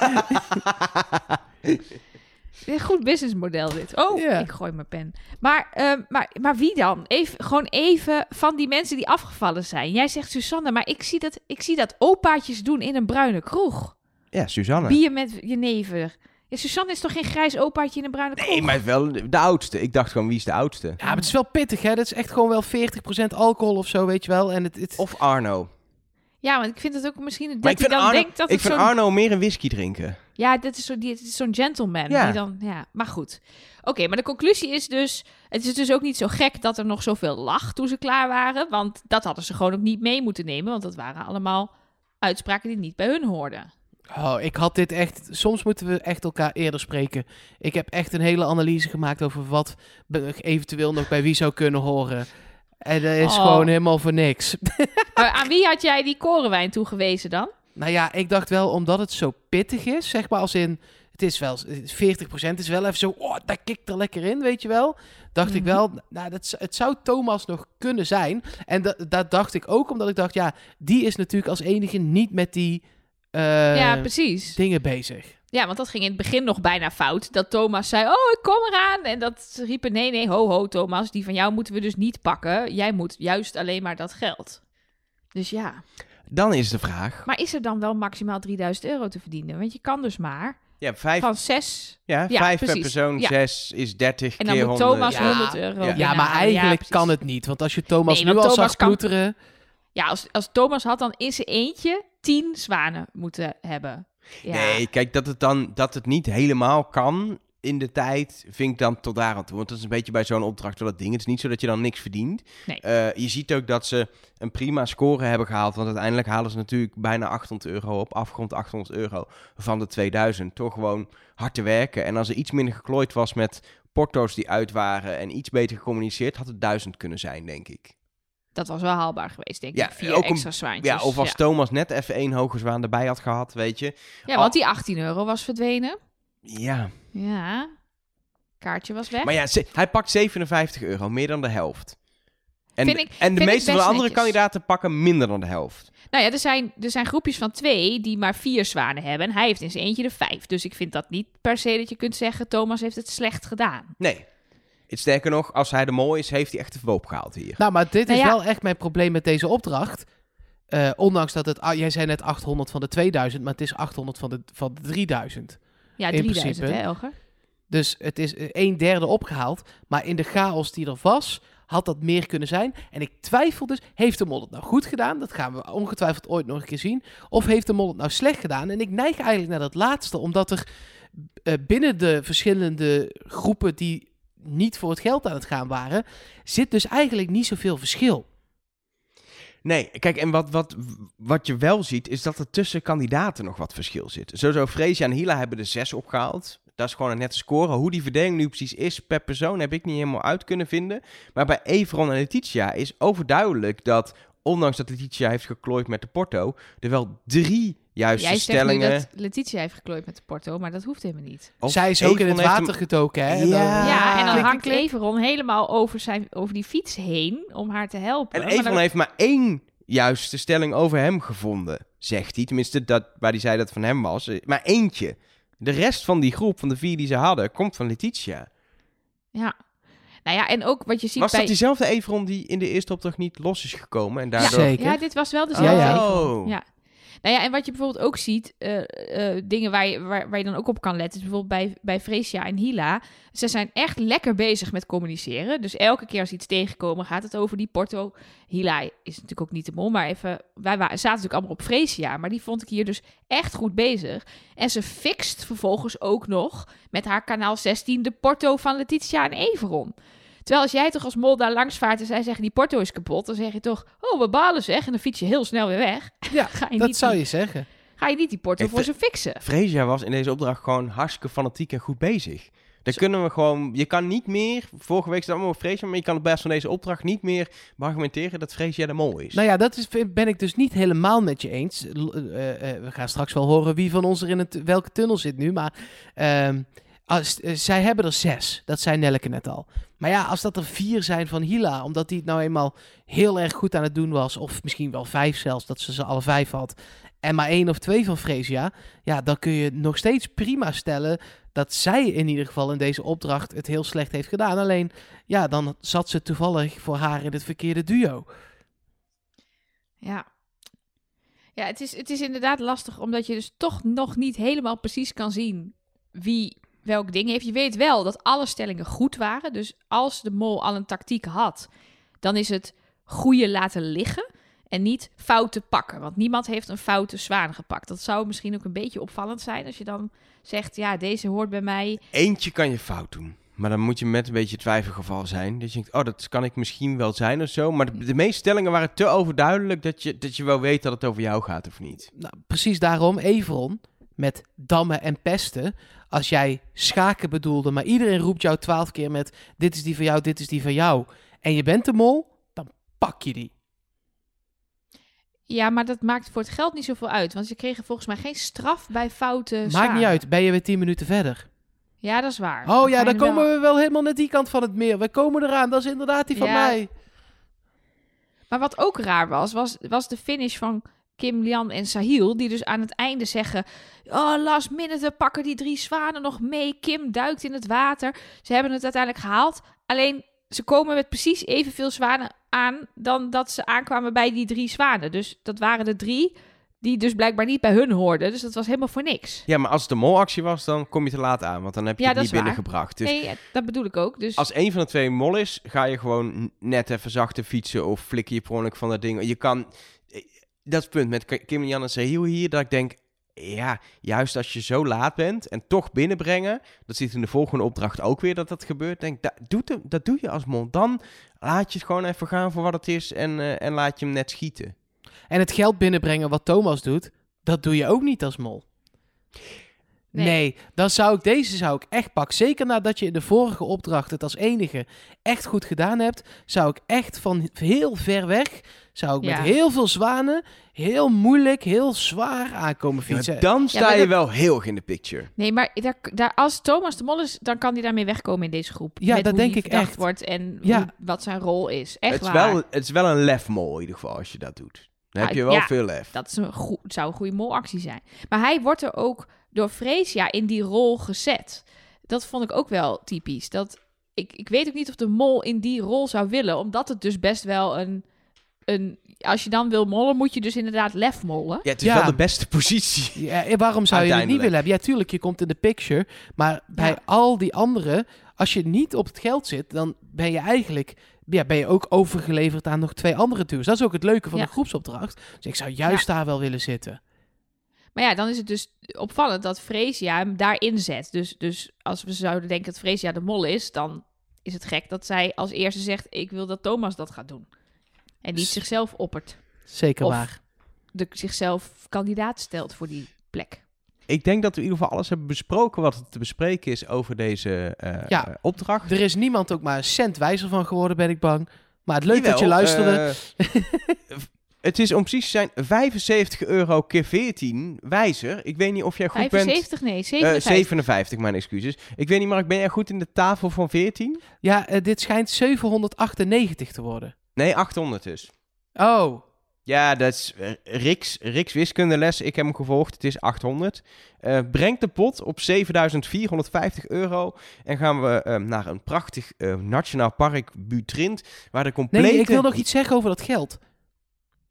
Een goed businessmodel dit. Oh, Ja. ik gooi mijn pen. Maar, ehm, maar, maar wie dan? Even, gewoon even van die mensen die afgevallen zijn. Jij zegt Susanne, maar ik zie dat, ik zie dat opaatjes doen in een bruine kroeg. Ja, Suzanne. Bier met jenever. Ja, Susanne is toch geen grijs opaatje in een bruine kroeg? Nee, maar wel de oudste. Ik dacht gewoon, wie is de oudste? Ja, maar het is wel pittig, hè. Dat is echt gewoon wel 40% alcohol of zo, weet je wel. En het, het, Of Arno. Ja, want ik vind het ook misschien dat Maar ik hij vind, dan Arno, denkt dat ik vind. Arno meer een whisky drinken. Ja, dit is zo- die- dit is zo'n gentleman. Ja. Die dan, ja. Maar goed. Oké, maar de conclusie is dus... Het is dus ook niet zo gek dat er nog zoveel lag toen ze klaar waren. Want dat hadden ze gewoon ook niet mee moeten nemen. Want dat waren allemaal uitspraken die niet bij hun hoorden. Oh, ik had dit echt... Soms moeten we echt elkaar eerder spreken. Ik heb echt een hele analyse gemaakt over wat eventueel nog bij wie zou kunnen horen. En dat is Oh. gewoon helemaal voor niks. Maar aan wie had jij die korenwijn toegewezen dan? Nou ja, ik dacht wel, omdat het zo pittig is, zeg maar als in... Het is wel 40% is wel even zo, oh, dat kikt er lekker in, weet je wel. Dacht ik Mhm. wel, nou, dat, het zou Thomas nog kunnen zijn. En dat, dat dacht ik ook, omdat ik dacht, ja, die is natuurlijk als enige niet met die eh, ja, precies. dingen bezig. Ja, want dat ging in het begin nog bijna fout. Dat Thomas zei, oh, ik kom eraan. En dat riepen, nee, nee, ho, ho, Thomas. Die van jou moeten we dus niet pakken. Jij moet juist alleen maar dat geld. Dus ja. Dan is de vraag. Maar is er dan wel maximaal 3000 euro te verdienen? Want je kan dus maar Ja, vijf, van zes... ja, ja, vijf per persoon, Ja. zes is 30 En dan keer moet 100. Thomas Ja. 100 euro Ja. Ja, binnenhalen. maar eigenlijk kan het niet. Want als je Thomas Nee, nu al Thomas zag kan- ploeteren... Ja, als, als Thomas had dan in zijn eentje 10 zwanen moeten hebben. Ja. Nee, kijk, dat het dan dat het niet helemaal kan in de tijd, vind ik dan tot daar aan toe. Want dat is een beetje bij zo'n opdracht wel het ding. Het is niet zo dat je dan niks verdient. Nee. Eh, je ziet ook dat ze een prima score hebben gehaald. Want uiteindelijk halen ze natuurlijk bijna 800 euro op. Afgrond 800 euro van de 2000. Toch gewoon hard te werken. En als er iets minder geklooid was met porto's die uit waren... en iets beter gecommuniceerd, had het 1000 kunnen zijn, denk ik. Dat was wel haalbaar geweest, denk Ja, ik. Vier ook een- extra zwaantjes. Ja, of als ja. Thomas net even één hoge zwaan erbij had gehad, weet je. ja, want die 18 euro was verdwenen. Ja, Ja. Kaartje was weg. maar ja, ze- hij pakt 57 euro, meer dan de helft. En, ik- en de meeste van de andere netjes. kandidaten pakken minder dan de helft. Nou ja, er zijn, er zijn groepjes van twee die maar vier zwanen hebben. En hij heeft in zijn eentje de vijf. Dus ik vind dat niet per se dat je kunt zeggen... Thomas heeft het slecht gedaan. Nee. Het sterker nog, als hij de mol is, heeft hij echt de verwoop gehaald hier. Nou, maar dit Nou is ja. wel echt mijn probleem met deze opdracht. Eh, ondanks dat het, ah, jij zei net 800 van de 2000, maar het is 800 van de, van de 3000. Ja, In 3000 principe. hè, Elger? Dus het is eh, een derde opgehaald. Maar in de chaos die er was, had dat meer kunnen zijn. En ik twijfel dus, heeft de mol het nou goed gedaan? Dat gaan we ongetwijfeld ooit nog een keer zien. Of heeft de mol het nou slecht gedaan? En ik neig eigenlijk naar dat laatste, omdat er eh, binnen de verschillende groepen die niet voor het geld aan het gaan waren, zit dus eigenlijk niet zoveel verschil. Nee, kijk, en wat, wat, wat je wel ziet, is dat er tussen kandidaten nog wat verschil zit. Sowieso, Freesia en Hila hebben er zes opgehaald. Dat is gewoon een nette score. Hoe die verdeling nu precies is per persoon, heb ik niet helemaal uit kunnen vinden. Maar bij Everon en Letitia is overduidelijk dat, ondanks dat Letitia heeft geklooid met de Porto, er wel drie juiste Jij zegt stellingen... nu dat Letitia heeft geklooid met de porto, maar dat hoeft helemaal niet. Of Zij is ook in het water hem- getoken, hè? Ja. dan- ja, en dan hangt klik. Everon helemaal over, zijn, over die fiets heen om haar te helpen. En Everon dan- heeft maar één juiste stelling over hem gevonden, zegt hij. Tenminste, dat, waar hij zei dat het van hem was. Eh, Maar eentje. De rest van die groep, van de vier die ze hadden, komt van Letitia. Ja. Nou ja, en ook wat je ziet Was bij... dat diezelfde Everon die in de eerste opdracht niet los is gekomen? En daardoor... Zeker. Ja, dit was wel Ja, dezelfde ja. Oh. Ja. Nou ja, en wat je bijvoorbeeld ook ziet, eh, eh, dingen waar je, waar, je dan ook op kan letten, is bijvoorbeeld bij, bij Freesia en Hila. Ze zijn echt lekker bezig met communiceren. Dus elke keer als iets tegenkomen, gaat het over die Porto. Hila is natuurlijk ook niet de mol, maar even, wij zaten natuurlijk allemaal op Freesia, maar die vond ik hier dus echt goed bezig. En ze fixt vervolgens ook nog met haar kanaal 16 de Porto van Letitia en Everon. Terwijl als jij toch als mol daar langs vaart en zij zeggen die Porto is kapot, dan zeg je toch, oh we balen zeg, en dan fiets je heel snel weer weg. Ja, Ga je, dat niet, zou die, je zeggen. ga je niet die Porto Ik voor ze fixen? Freesia was in deze opdracht gewoon hartstikke fanatiek en goed bezig. Daar kunnen we gewoon... Je kan niet meer... Vorige week staat allemaal over Freesia, maar je kan op basis van deze opdracht niet meer argumenteren dat Freesia de mol is. Nou ja, dat is, ben ik dus niet helemaal met je eens. L- eh, eh, we gaan straks wel horen wie van ons er in het, welke tunnel zit nu. Maar ehm, als, eh, zij hebben er zes. Dat zei Nelleke net al. Maar ja, als dat er vier zijn van Hila, omdat die het nou eenmaal heel erg goed aan het doen was. Of misschien wel vijf zelfs, dat ze ze alle vijf had. En maar één of twee van Freesia. Ja, dan kun je nog steeds prima stellen dat zij in ieder geval in deze opdracht het heel slecht heeft gedaan. Alleen, ja, dan zat ze toevallig voor haar in het verkeerde duo. Ja. Ja, het is, het is inderdaad lastig, omdat je dus toch nog niet helemaal precies kan zien wie welk ding heeft. Je weet wel dat alle stellingen goed waren. Dus als de mol al een tactiek had, dan is het goede laten liggen en niet fouten pakken. Want niemand heeft een foute zwaan gepakt. Dat zou misschien ook een beetje opvallend zijn als je dan zegt, ja, deze hoort bij mij. Eentje kan je fout doen. Maar dan moet je met een beetje twijfelgeval zijn. Dat je denkt, oh, dat kan ik misschien wel zijn of zo. Maar de, de meeste stellingen waren te overduidelijk dat je, dat je wel weet dat het over jou gaat of niet. Nou, precies daarom, Everon, met dammen en pesten. Als jij schaken bedoelde, maar iedereen roept jou twaalf keer met... dit is die van jou, dit is die van jou. En je bent de mol, dan pak je die. Ja, maar dat maakt voor het geld niet zoveel uit. Want ze kregen volgens mij geen straf bij fouten. Maakt niet uit, ben je weer tien minuten verder. Ja, dat is waar. Oh ja, dan komen wel- we wel helemaal naar die kant van het meer. We komen eraan, dat is inderdaad die van Ja. mij. Maar wat ook raar was, was, was de finish van Kim, Lian en Sahil. Die dus aan het einde zeggen... Oh, last minute, we pakken die drie zwanen nog mee. Kim duikt in het water. Ze hebben het uiteindelijk gehaald. Alleen, ze komen met precies evenveel zwanen aan... dan dat ze aankwamen bij die drie zwanen. Dus dat waren de drie die dus blijkbaar niet bij hun hoorden. Dus dat was helemaal voor niks. Ja, maar als het een molactie was, dan kom je te laat aan. Want dan heb je Ja, het niet binnengebracht. Dus nee, dat bedoel ik ook. Dus als een van de twee mol is, ga je gewoon net even zachter fietsen of flikker je per ongeluk van dat ding. Je kan, eh, dat punt met Kim, Jan en Sahil hier, dat ik denk, ja, juist als je zo laat bent en toch binnenbrengen, dat ziet in de volgende opdracht ook weer dat dat gebeurt. Denk, dat, doet dat doe je als mol. Dan laat je het gewoon even gaan voor wat het is en, eh, en laat je hem net schieten. En het geld binnenbrengen wat Thomas doet, dat doe je ook niet als mol. Nee. Nee. dan zou ik deze zou ik echt pakken. Zeker nadat je in de vorige opdracht het als enige echt goed gedaan hebt, zou ik echt van heel ver weg, zou ik Ja. met heel veel zwanen, heel moeilijk, heel zwaar aankomen Ja, fietsen. dan sta je dat- wel heel erg in de picture. Nee, maar daar, daar, als Thomas de Mol is, dan kan hij daarmee wegkomen in deze groep. Ja, Met dat hoe denk ik echt. wordt en Ja. hoe- wat zijn rol is. Echt Het is, waar. wel, het is wel een lefmol in ieder geval als je dat doet. Dan heb je wel ja. veel lef. Dat is een zou een goede molactie zijn. Maar hij wordt er ook door Freesia in die rol gezet. Dat vond ik ook wel typisch. Dat, ik, ik weet ook niet of de mol in die rol zou willen, omdat het dus best wel een... een als je dan wil mollen, moet je dus inderdaad lef mollen. Ja, het is Ja. wel de beste positie. Ja, waarom zou je het niet willen hebben? Ja, tuurlijk, je komt in de picture. Maar bij Ja. al die anderen, als je niet op het geld zit, dan ben je eigenlijk ja, ben je ook overgeleverd aan nog twee andere tours. Dat is ook het leuke van Ja. de groepsopdracht. Dus ik zou juist daar wel willen zitten. Maar ja, dan is het dus opvallend dat Freesia hem daarin zet. Dus, dus als we zouden denken dat Freesia de mol is, dan is het gek dat zij als eerste zegt: Ik wil dat Thomas dat gaat doen. En niet zichzelf oppert. Zeker Of- waar. De, zichzelf kandidaat stelt voor die plek. Ik denk dat we in ieder geval alles hebben besproken wat er te bespreken is over deze eh, Ja. eh, opdracht. Er is niemand ook maar een cent wijzer van geworden, ben ik bang. Maar het leuk dat je luisterde. eh, het is om precies te zijn 75 euro keer 14 wijzer. Ik weet niet of jij goed bent. 75? Nee, Eh, 57. 57, mijn excuses. Ik weet niet, Mark, ben jij goed in de tafel van 14? ja, eh, dit schijnt 798 te worden. Nee, 800 dus. Oh, Ja, dat is eh, Riks, Riks wiskundeles. Ik heb hem gevolgd. Het is 800. Eh, brengt de pot op 7450 euro. En gaan we eh, naar een prachtig eh, nationaal park Butrint. Waar de complete... nee, ik wil nog iets zeggen over dat geld.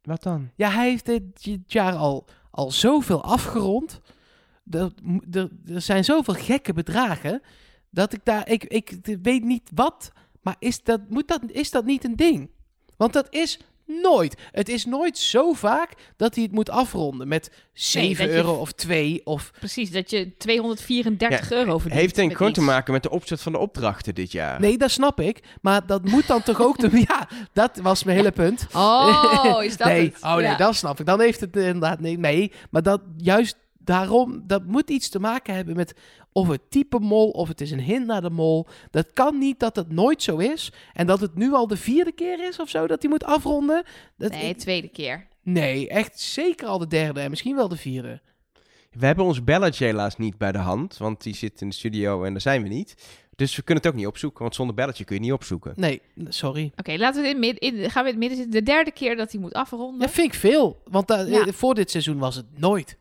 Wat dan? Ja, hij heeft dit jaar al, al zoveel afgerond. Er, er, er zijn zoveel gekke bedragen. Dat ik daar. Ik, ik weet niet wat. Maar is dat, moet dat, is dat niet een ding? Want dat is nooit. Het is nooit zo vaak dat hij het moet afronden met 7 dat je- euro of 2 of. Precies, dat je 234 euro verdient. Heeft denk ik te maken met de opzet van de opdrachten dit jaar. Nee, dat snap ik. Maar dat moet dan toch ook. De, ja, dat was mijn hele punt. Oh, is dat nee, het? oh nee, Ja. dat snap ik. Dan heeft het inderdaad nee, nee. Maar dat juist daarom, dat moet iets te maken hebben met of het type mol of het is een hint naar de mol. Dat kan niet dat het nooit zo is en dat het nu al de vierde keer is of zo dat hij moet afronden. Dat Nee, ik- tweede keer. nee, echt zeker al de derde en misschien wel de vierde. We hebben ons belletje helaas niet bij de hand. Want die zit in de studio en daar zijn we niet. Dus we kunnen het ook niet opzoeken. Want zonder belletje kun je niet opzoeken. Nee, sorry. Oké, laten we het in, mid- in, gaan we in het midden zitten. De derde keer dat hij moet afronden. Dat vind ik veel, want da- Ja. voor dit seizoen was het nooit.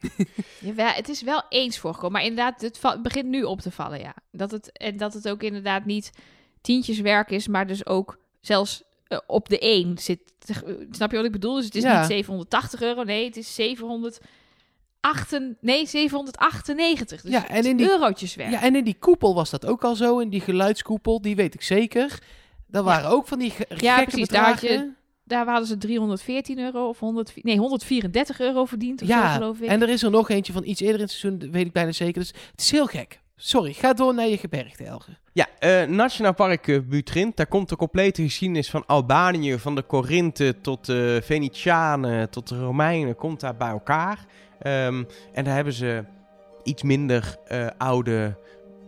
Jawel, het is wel eens voorgekomen. Maar inderdaad, het, begint nu op te vallen, ja. Dat het, en dat het ook inderdaad niet tientjeswerk is, maar dus ook zelfs eh, op de 1 zit. eh, Snap je wat ik bedoel? Dus het is Ja. niet 780 euro, nee, het is 708, nee, 798. Dus Ja, en in die- eurotjeswerk. Ja, en in die koepel was dat ook al zo, in die geluidskoepel, die weet ik zeker. Dat waren ook van die ge- Ja, gekke precies, daar had je- bedragen. Daar hadden ze 314 euro of 100, nee, 134 euro verdiend of Ja, zo, geloof ik. en er is er nog eentje van iets eerder in het seizoen, dat weet ik bijna zeker. Dus het is heel gek. Sorry, ga door naar je gebergte, Elger. Ja, eh, Nationaal Park eh, Butrint. Daar komt de complete geschiedenis van Albanië, van de Korinthen tot de Venetianen, tot de Romeinen, komt daar bij elkaar. Ehm, en daar hebben ze iets minder eh, oude,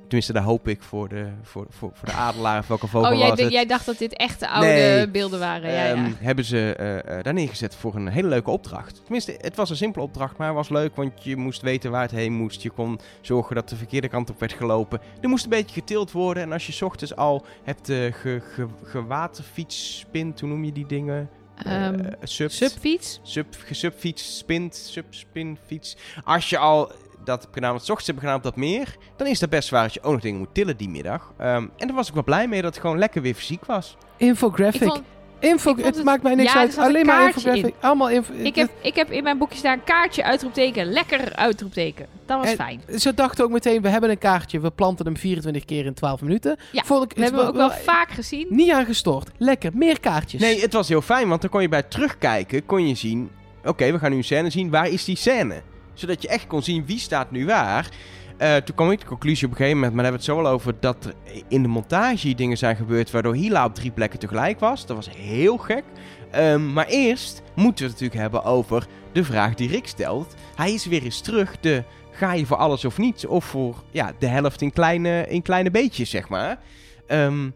tenminste daar hoop ik voor de, voor, voor, voor de adelaren, of welke vogel Oh, jij, was d- het. jij dacht dat dit echte oude Nee. beelden waren. Ja, Ehm, ja. hebben ze eh, daar neergezet voor een hele leuke opdracht. Tenminste, het was een simpele opdracht, maar het was leuk, want je moest weten waar het heen moest. Je kon zorgen dat de verkeerde kant op werd gelopen. Er moest een beetje getild worden en als je 's ochtends al hebt uh, ge, ge, gewaterfietsspint, hoe noem je die dingen? Eh, Ehm. Subfiets? Sub, gesubfiets, spint, subspinfiets. Als je al dat heb gedaan, wat 's ochtends heb gedaan op dat meer, dan is dat best waar dat je ook nog dingen moet tillen die middag. Ehm, en daar was ik wel blij mee dat het gewoon lekker weer fysiek was. Infographic. Vond, Info, het, het- maakt mij niks Ja, uit. een Alleen maar infographic. Allemaal info. ik, heb, ik heb in mijn boekje staan kaartje, uitroepteken, lekker uitroepteken. Dat was En- fijn. Ze dachten ook meteen, we hebben een kaartje, we planten hem 24 keer in 12 minuten. Ja, Vond ik, Dat hebben we ook wel vaak gezien. Niet aangestoord. Lekker, meer kaartjes. Nee, het was heel fijn, want dan kon je bij terugkijken, kon je zien... Oké, we gaan nu een scène zien, waar is die scène? Zodat je echt kon zien, wie staat nu waar. Eh, toen kwam ik de conclusie op een gegeven moment, maar daar hebben we het zo al over... dat er in de montage dingen zijn gebeurd waardoor Hila op drie plekken tegelijk was. Dat was heel gek. Ehm, maar eerst moeten we het natuurlijk hebben over de vraag die Rick stelt. Hij is weer eens terug de ga je voor alles of niets? Of voor ja, de helft in kleine, in kleine beetjes, zeg maar. Ehm,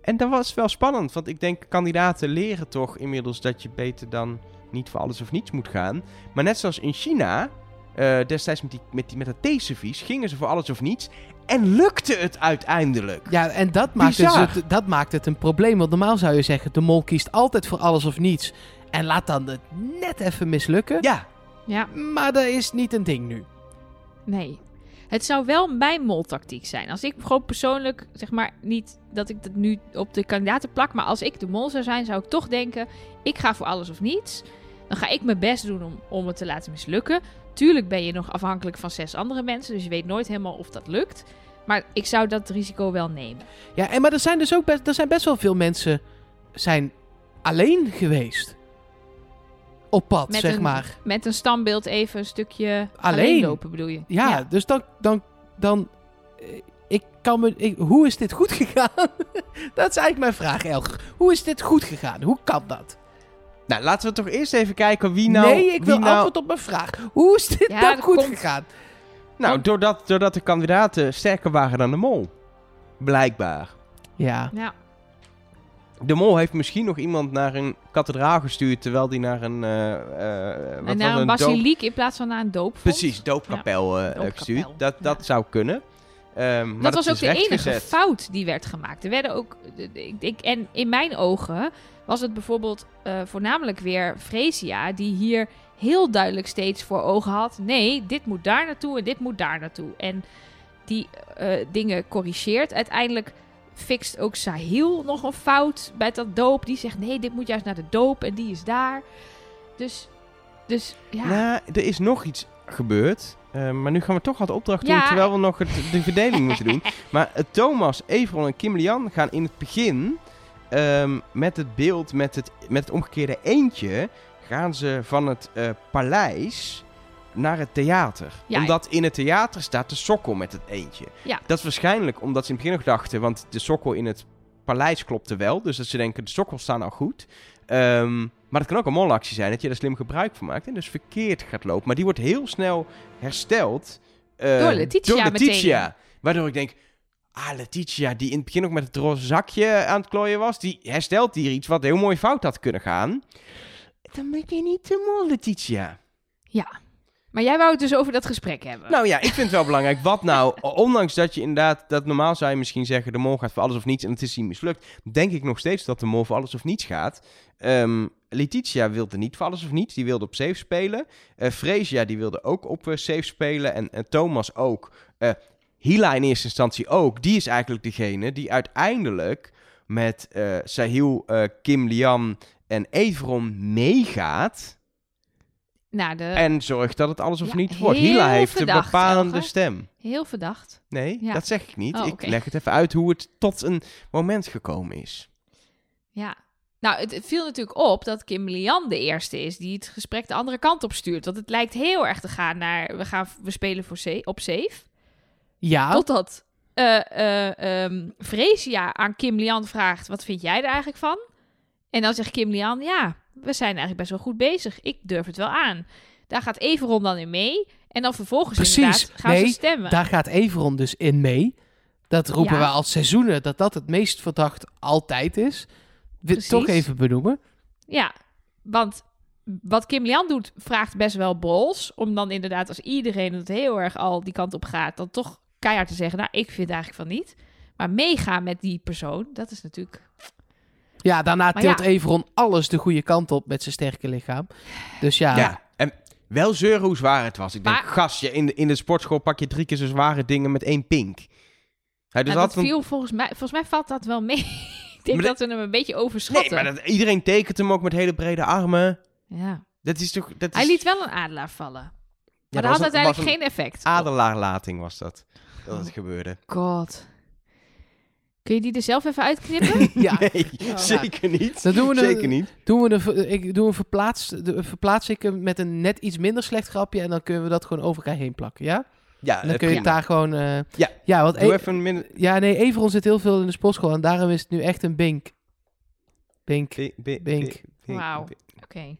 en dat was wel spannend, want ik denk kandidaten leren toch inmiddels dat je beter dan niet voor alles of niets moet gaan. Maar net zoals in China, eh, destijds met, die, met, die, met dat theeservies, gingen ze voor alles of niets. En lukte het uiteindelijk. Ja, en dat maakt, dus Bizar. het, dat maakt het een probleem. Want normaal zou je zeggen, de mol kiest altijd voor alles of niets. En laat dan het net even mislukken. Ja, Ja, Maar dat is niet een ding nu. nee. Het zou wel mijn moltactiek zijn. Als ik gewoon persoonlijk, zeg maar, niet dat ik dat nu op de kandidaten plak, maar als ik de mol zou zijn, zou ik toch denken: ik ga voor alles of niets. Dan ga ik mijn best doen om, om het te laten mislukken. Tuurlijk ben je nog afhankelijk van zes andere mensen, dus je weet nooit helemaal of dat lukt. Maar ik zou dat risico wel nemen. Ja, en, maar er zijn dus ook best, er zijn best wel veel mensen zijn alleen geweest. Op pad, Met zeg een- maar. Met een standbeeld even een stukje Alleen. alleen, lopen, bedoel je? Ja, dus dan... dan, dan eh, ik kan me, ik- hoe is dit goed gegaan? dat is eigenlijk mijn vraag, Elger. Hoe is dit goed gegaan? Hoe kan dat? Nou laten we toch eerst even kijken wie nou... nee, ik wil nou, antwoord op mijn vraag. Hoe is dit Ja, nou dat goed komt- gegaan? Nou, doordat, doordat de kandidaten sterker waren dan de mol. Blijkbaar. Ja. Ja. De mol heeft misschien nog iemand naar een kathedraal gestuurd, terwijl die naar een... eh, eh, wat En naar een doop- basiliek in plaats van naar een doopvond. Precies, doopkapel eh, doopkapel, gestuurd. Dat, ja. dat zou kunnen. Ehm, dat was ook de enige fout die werd gemaakt. Er werden ook, ik, ik, en in mijn ogen was het bijvoorbeeld eh, voornamelijk weer Fresia die hier heel duidelijk steeds voor ogen had. Nee, dit moet daar naartoe en dit moet daar naartoe. En die eh, dingen corrigeert. Uiteindelijk fixt ook Sahil nog een fout bij dat doop. Die zegt nee, dit moet juist naar de doop en die is daar. Dus, dus ja. Nou, er is nog iets gebeurd. Eh, maar nu gaan we toch wat opdracht Ja. doen, terwijl we nog het, de verdeling moeten doen. Maar eh, Thomas, Evron en Kim Lian gaan in het begin ehm, met het beeld, met het, met het omgekeerde eentje, gaan ze van het eh, paleis naar het theater. Ja. Omdat in het theater staat de sokkel met het eentje. Ja. Dat is waarschijnlijk omdat ze in het begin nog dachten, want de sokkel in het paleis klopte wel. Dus dat ze denken, de sokkels staan al goed. Ehm, maar het kan ook een molactie zijn, dat je er slim gebruik van maakt en dus verkeerd gaat lopen. Maar die wordt heel snel hersteld eh, Door Letitia door Letitia. meteen. Waardoor ik denk, ah, Letitia, die in het begin ook met het roze zakje aan het klooien was, die herstelt hier iets wat heel mooi fout had kunnen gaan. Dan ben je niet te mol, Letitia. ja. Maar jij wou het dus over dat gesprek hebben. Nou ja, ik vind het wel belangrijk. Wat nou, ondanks dat je inderdaad, dat normaal zou je misschien zeggen, de mol gaat voor alles of niets en het is hier mislukt, denk ik nog steeds dat de mol voor alles of niets gaat. Ehm, Letitia wilde niet voor alles of niets, die wilde op safe spelen. Eh Freesia, die wilde ook op eh, safe spelen en, Thomas ook. Eh Hila in eerste instantie ook. Die is eigenlijk degene die uiteindelijk met Sahil, Kim Lian en Everon meegaat. Nou, de, En zorgt dat het alles of Ja, niets wordt. Hila heeft verdacht, een bepalende Elger. stem. heel verdacht. Nee, Ja. dat zeg ik niet. Oh, ik leg het even uit hoe het tot een moment gekomen is. Ja. Nou, het, viel natuurlijk op dat Kim Lian de eerste is die het gesprek de andere kant op stuurt. Want het lijkt heel erg te gaan naar we, gaan, we spelen voor safe, op safe. Ja, Totdat eh eh ehm, Freesia aan Kim Lian vraagt: wat vind jij er eigenlijk van? En dan zegt Kim Lian: ja, we zijn eigenlijk best wel goed bezig. Ik durf het wel aan. Daar gaat Everon dan in mee. En dan vervolgens Precies. gaan Nee, ze stemmen. daar gaat Everon dus in mee. Dat roepen Ja. we al seizoenen, dat dat het meest verdacht altijd is. Wil toch even benoemen. Ja, want wat Kim Lian doet, vraagt best wel bols. Om dan inderdaad, als iedereen het heel erg al die kant op gaat, dan toch keihard te zeggen: Nou, ik vind eigenlijk van niet. Maar meegaan met die persoon, dat is natuurlijk. Ja, daarna Maar tilt ja. Everon alles de goede kant op met zijn sterke lichaam. Dus ja, Ja. En wel zeuren hoe zwaar het was. Ik denk, Maar- gast, je, in, de, in de sportschool pak je drie keer zo zware dingen met één pink. Hij dus Nou, had dat viel volgens mij, volgens mij valt dat wel mee. ik denk Maar dat we hem een beetje overschatten. Nee, maar dat, iedereen tekent hem ook met hele brede armen. ja. Dat is toch... Dat is, Hij liet wel een adelaar vallen. Maar Ja, dat had uiteindelijk geen effect. Adelaarlating was dat. Dat het gebeurde. God. Kun je die er zelf even uitknippen? ja. Nee, zeker niet. Dan doen we Zeker een, niet. doen we een, ik doe een verplaats, de, verplaats ik hem met een net iets minder slecht grapje en dan kunnen we dat gewoon over elkaar heen plakken, ja? Ja, En dan kun je het daar gewoon... eh, Ja. ja, want Doe E- even min... ja, nee, Everon zit heel veel in de sportschool en daarom is het nu echt een bink. Bink. Bink. Bink. Wauw. Oké.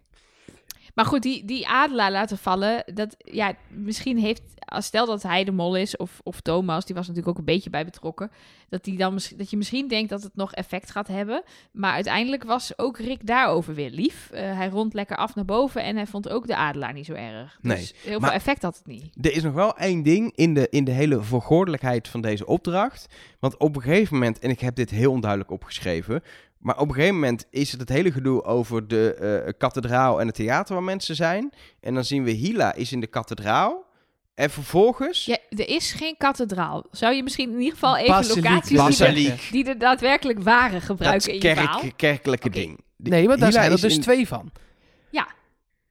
Maar goed, die, die adelaar laten vallen, dat, ja, misschien heeft, als stel dat hij de mol is, of, of Thomas, die was natuurlijk ook een beetje bij betrokken, dat, die dan, dat je misschien denkt dat het nog effect gaat hebben. Maar uiteindelijk was ook Rick daarover weer lief. Eh, hij rond lekker af naar boven en hij vond ook de adelaar niet zo erg. Dus Nee, heel veel effect had het niet. Er is nog wel één ding in de, in de hele vergoordelijkheid van deze opdracht. Want op een gegeven moment, en ik heb dit heel onduidelijk opgeschreven. Maar op een gegeven moment is het het hele gedoe over de eh, kathedraal en het theater waar mensen zijn. En dan zien we Hila is in de kathedraal. En vervolgens... Ja, er is geen kathedraal. Zou je misschien in ieder geval even Basiliek. locaties die er, Basiliek. die er daadwerkelijk waren gebruiken in je verhaal? kerk, kerkelijke Oké. ding. Nee, want daar Hila zijn er dus in- twee van.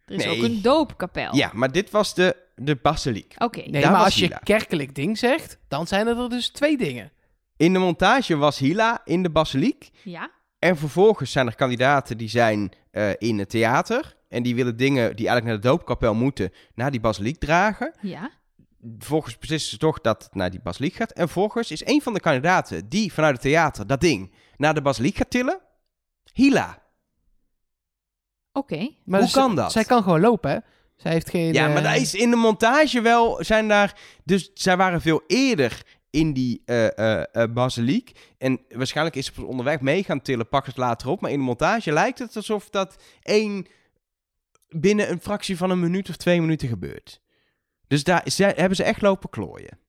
Er is Nee. ook een doopkapel. Ja, maar dit was de, de basiliek. Oké. Nee, Daar maar als je kerkelijk ding zegt, dan zijn er dus twee dingen. In de montage was Hila in de basiliek. Ja. En vervolgens zijn er kandidaten die zijn eh, in het theater. En die willen dingen die eigenlijk naar de doopkapel moeten, naar die basiliek dragen. Ja. Vervolgens beslissen ze toch dat het naar die basiliek gaat. En vervolgens is een van de kandidaten die vanuit het theater dat ding naar de basiliek gaat tillen. Hila. Oké. Maar Hoe dus- kan dat? Zij kan gewoon lopen, hè? Zij heeft geen... Ja, maar eh, dat is in de montage wel, zijn daar, dus zij waren veel eerder in die eh, eh, eh, basiliek. En waarschijnlijk is ze onderweg mee gaan tillen, pak het later op. Maar in de montage lijkt het alsof dat één binnen een fractie van een minuut of twee minuten gebeurt. Dus daar zij, hebben ze echt lopen klooien.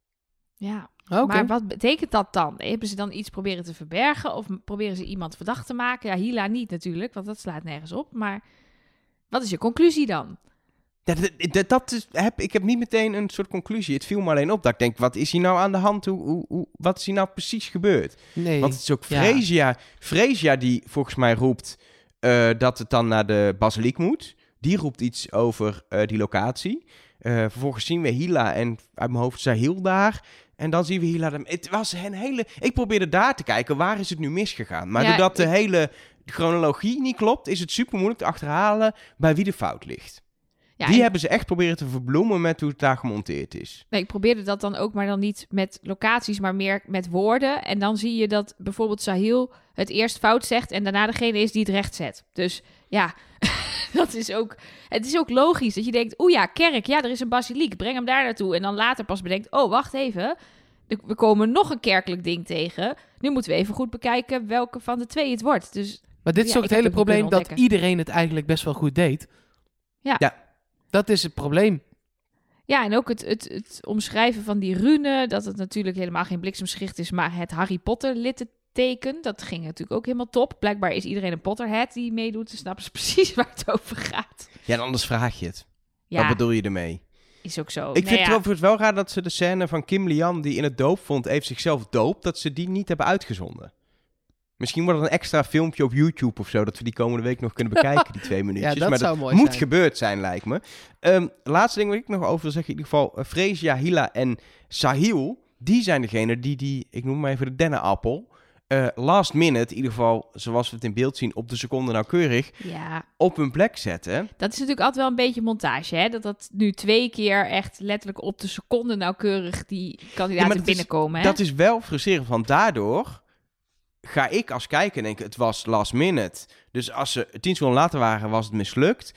Ja. Oké. Maar wat betekent dat dan? Hebben ze dan iets proberen te verbergen? Of proberen ze iemand verdacht te maken? Ja, Hila niet natuurlijk, want dat slaat nergens op. Maar wat is je conclusie dan? Ja, dat, dat, dat is, heb, ik heb niet meteen een soort conclusie. Het viel me alleen op dat ik denk, wat is hier nou aan de hand? Hoe, hoe, hoe, wat is hier nou precies gebeurd? Nee. Want het is ook Ja. Freesia, Freesia die volgens mij roept eh, dat het dan naar de basiliek moet. Die roept iets over eh, die locatie. Eh, vervolgens zien we Hila en uit mijn hoofd Sahil daar. En dan zien we Hila. Het was een hele... Ik probeerde daar te kijken, waar is het nu misgegaan? Maar Ja, doordat de hele chronologie niet klopt, is het super moeilijk te achterhalen bij wie de fout ligt. Ja, die en- hebben ze echt proberen te verbloemen met hoe het daar gemonteerd is. Nee, ik probeerde dat dan ook, maar dan niet met locaties, maar meer met woorden. En dan zie je dat bijvoorbeeld Sahil het eerst fout zegt en daarna degene is die het recht zet. Dus ja, dat is ook. Het is ook logisch dat je denkt: oeh ja, kerk, ja, er is een basiliek, breng hem daar naartoe. En dan later pas bedenkt: oh, wacht even. We komen nog een kerkelijk ding tegen. Nu moeten we even goed bekijken welke van de twee het wordt. Dus Maar dit is Ja, ook het hele probleem dat iedereen het eigenlijk best wel goed deed. Ja. Ja. Dat is het probleem. Ja, en ook het, het, het omschrijven van die rune, dat het natuurlijk helemaal geen bliksemschicht is, maar het Harry Potter litteken, dat ging natuurlijk ook helemaal top. Blijkbaar is iedereen een Potterhead die meedoet, dus snappen ze precies waar het over gaat. Ja, en anders vraag je het. Ja, Wat bedoel je ermee? is ook zo. Ik Nou vind ja, het overigens wel raar dat ze de scène van Kim Lian, die in het doopvond heeft zichzelf doopt, dat ze die niet hebben uitgezonden. Misschien wordt er een extra filmpje op YouTube of zo, dat we die komende week nog kunnen bekijken, die twee minuutjes. Ja, dat maar zou dat mooi moet zijn. gebeurd zijn, lijkt me. Ehm, laatste ding wat ik nog over wil zeggen, in ieder geval, uh, Freesia, Hila en Sahil, die zijn degene die die, ik noem maar even de dennenappel, eh, last minute, in ieder geval zoals we het in beeld zien, op de seconde nauwkeurig, ja, op hun plek zetten. dat is natuurlijk altijd wel een beetje montage, hè? Dat dat nu twee keer echt letterlijk op de seconde nauwkeurig die kandidaten is- binnenkomen, hè? Dat is wel frustrerend, want daardoor ga ik als kijker denken, het was last minute. Dus als ze tien seconden later waren, was het mislukt.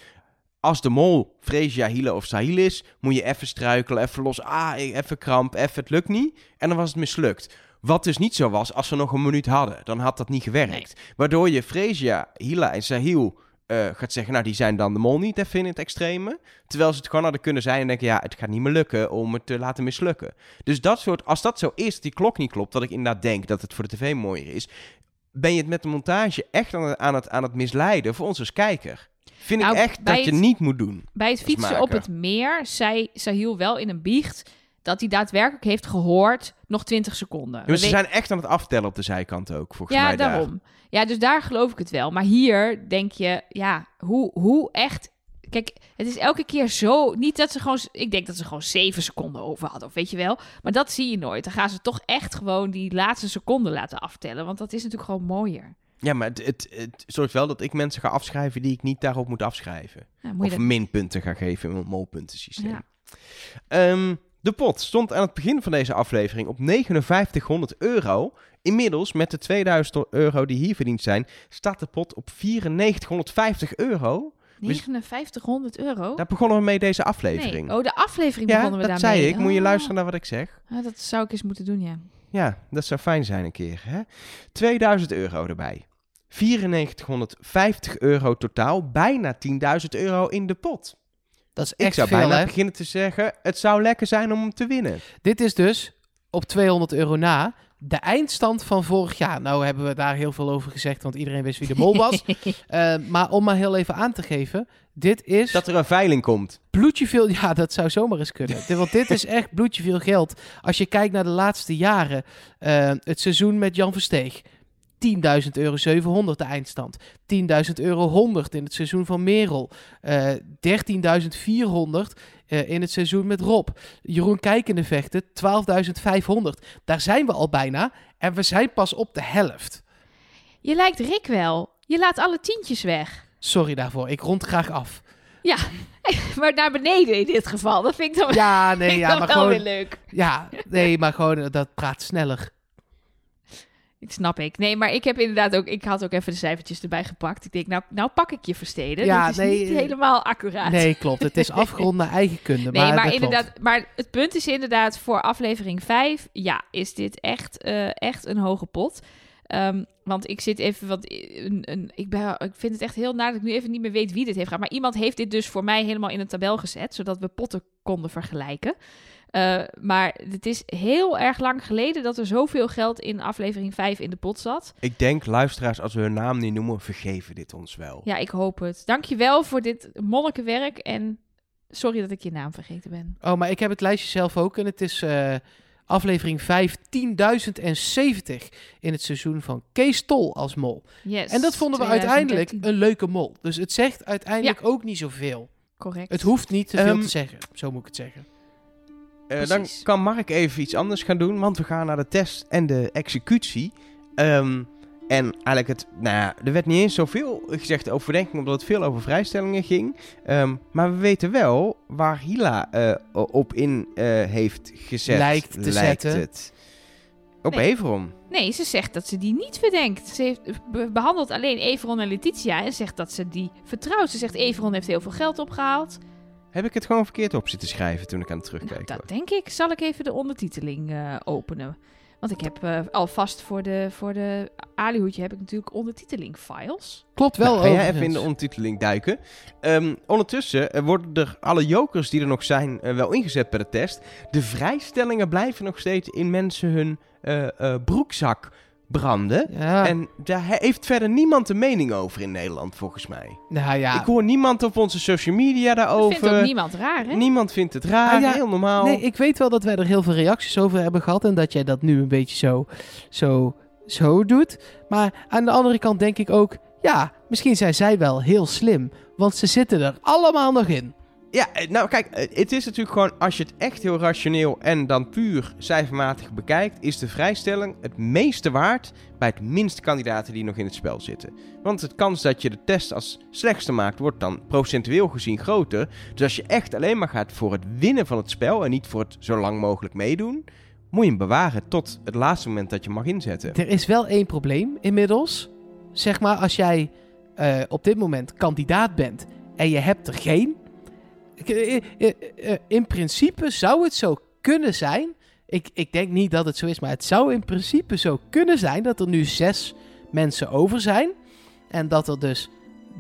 Als de mol Freesia, Hila of Sahil is, moet je even struikelen, even los, ah, even kramp, even, het lukt niet. En dan was het mislukt. Wat dus niet zo was als we nog een minuut hadden. Dan had dat niet gewerkt. Waardoor je Freesia, Hila en Sahil eh, gaat zeggen, nou, die zijn dan de mol niet even in het extreme. Terwijl ze het gewoon hadden kunnen zijn en denken, ja, het gaat niet meer lukken om het te laten mislukken. Dus dat soort, als dat zo is, die klok niet klopt, dat ik inderdaad denk dat het voor de tv mooier is, ben je het met de montage echt aan het, aan het, aan het misleiden voor ons als kijker. Vind Nou, ik echt bij dat je niet moet doen. Bij het fietsen op het meer zei Sahil wel in een biecht dat hij daadwerkelijk heeft gehoord nog 20 seconden. Ja, maar ze zijn echt aan het aftellen op de zijkant ook, volgens Ja, mij daar. daarom. Ja, dus daar geloof ik het wel. Maar hier denk je, ja, hoe, hoe echt... Kijk, het is elke keer zo... Niet dat ze gewoon... Ik denk dat ze gewoon zeven seconden over hadden, of weet je wel. Maar dat zie je nooit. Dan gaan ze toch echt gewoon die laatste seconden laten aftellen. Want dat is natuurlijk gewoon mooier. Ja, maar het, het, het zorgt wel dat ik mensen ga afschrijven die ik niet daarop moet afschrijven. Moet Of dat... minpunten ga geven in mijn molpuntensysteem. Ja. Ehm, de pot stond aan het begin van deze aflevering op 5900 euro. Inmiddels, met de 2000 euro die hier verdiend zijn, staat de pot op 9450 euro. 5900 euro? Daar begonnen we mee deze aflevering. Nee. Oh, de aflevering ja, begonnen we dat daarmee. zei ik. Moet je Oh. luisteren naar wat ik zeg. Ah, dat zou ik eens moeten doen, ja. Ja, dat zou fijn zijn een keer. Hè? 2000 euro erbij. 9450 euro totaal. Bijna 10.000 euro in de pot. Dat is Ik echt zou veel, bijna hè? beginnen te zeggen, het zou lekker zijn om hem te winnen. Dit is dus op 200 euro na de eindstand van vorig jaar. Nou hebben we daar heel veel over gezegd, want iedereen wist wie de mol was. Eh, maar om maar heel even aan te geven, dit is Dat er een veiling komt. bloedje veel... Ja, dat zou zomaar eens kunnen. Want dit is echt bloedje veel geld. Als je kijkt naar de laatste jaren, eh, het seizoen met Jan Versteeg. 10.000 euro 700 de eindstand. 10.000 euro 100 in het seizoen van Merel. Eh 13.400 eh, in het seizoen met Rob. Jeroen Kijkende vechten 12.500. Daar zijn we al bijna. En we zijn pas op de helft. Je lijkt Rick wel. Je laat alle tientjes weg. Sorry daarvoor. Ik rond graag af. Maar naar beneden in dit geval. Dat vind ik dan, Ja, nee, ja, maar wel weer gewoon... leuk. Ja, nee, maar gewoon eh, dat praat sneller. Dat snap ik. Nee, maar ik heb inderdaad ook... Ik had ook even de cijfertjes erbij gepakt. Ik denk, nou, nou pak ik je versteden. Ja, is nee, niet eh, helemaal accuraat. Nee, klopt. Het is afgerond naar eigen kunde. Nee, maar, maar, klopt. inderdaad, maar het punt is inderdaad voor aflevering 5, ja, is dit echt, eh, echt een hoge pot. Ehm, want ik zit even, want een, een, ik, ben, ik vind het echt heel naar dat ik nu even niet meer weet wie dit heeft gedaan. Maar iemand heeft dit dus voor mij helemaal in een tabel gezet, zodat we potten konden vergelijken. Eh, maar het is heel erg lang geleden dat er zoveel geld in aflevering 5 in de pot zat. Ik denk, luisteraars, als we hun naam niet noemen, vergeven dit ons wel. Ja, ik hoop het. Dankjewel voor dit monnikenwerk en sorry dat ik je naam vergeten ben. Oh, maar ik heb het lijstje zelf ook. En het is eh, aflevering 5, 10.070 in het seizoen van Kees Tol als mol. Yes. En dat vonden we 2013. uiteindelijk een leuke mol. Dus het zegt uiteindelijk ook niet zoveel. Correct. Het hoeft niet te veel Ehm, te zeggen. Zo moet ik het zeggen. Eh, dan kan Mark even iets anders gaan doen, want we gaan naar de test en de executie. Ehm, en eigenlijk, het, nou ja, er werd niet eens zoveel gezegd over verdenking, omdat het veel over vrijstellingen ging. Ehm, maar we weten wel waar Hila eh, op in eh, heeft gezet. Lijkt te zetten. het. Op Nee. Everon. Nee, ze zegt dat ze die niet verdenkt. Ze heeft, be- behandelt alleen Everon en Letitia en zegt dat ze die vertrouwt. Ze zegt Everon heeft heel veel geld opgehaald. Heb ik het gewoon verkeerd op zitten schrijven toen ik aan het terugkijken Nou, was? dat denk ik. Zal ik even de ondertiteling eh, openen? Want ik heb eh, alvast voor de, voor de Alihoedje heb ik natuurlijk ondertiteling files. Klopt wel. Nou, ga jij even in de ondertiteling duiken. Ehm, ondertussen eh, worden er alle jokers die er nog zijn wel ingezet bij de test. De vrijstellingen blijven nog steeds in mensen hun eh, eh, broekzak branden. Ja, En daar he- heeft verder niemand een mening over in Nederland, volgens mij. nou ja. Ik hoor niemand op onze social media Dat daarover. vindt ook niemand raar, hè? Niemand vindt het raar, Ah, ja. heel normaal. Nee, ik weet wel dat wij er heel veel reacties over hebben gehad. En dat jij dat nu een beetje zo, zo, zo doet. Maar aan de andere kant denk ik ook... Ja, misschien zijn zij wel heel slim. Want ze zitten er allemaal nog in. Ja, eh, nou kijk, eh, het is natuurlijk gewoon, als je het echt heel rationeel en dan puur cijfermatig bekijkt, is de vrijstelling het meeste waard bij het minste kandidaten die nog in het spel zitten. Want de kans dat je de test als slechtste maakt, wordt dan procentueel gezien groter. Dus als je echt alleen maar gaat voor het winnen van het spel en niet voor het zo lang mogelijk meedoen, moet je hem bewaren tot het laatste moment dat je mag inzetten. Er is wel één probleem inmiddels. Zeg maar, als jij eh, op dit moment kandidaat bent en je hebt er geen. In principe zou het zo kunnen zijn. Ik, ik denk niet dat het zo is, maar het zou in principe zo kunnen zijn dat er nu zes mensen over zijn. En dat er dus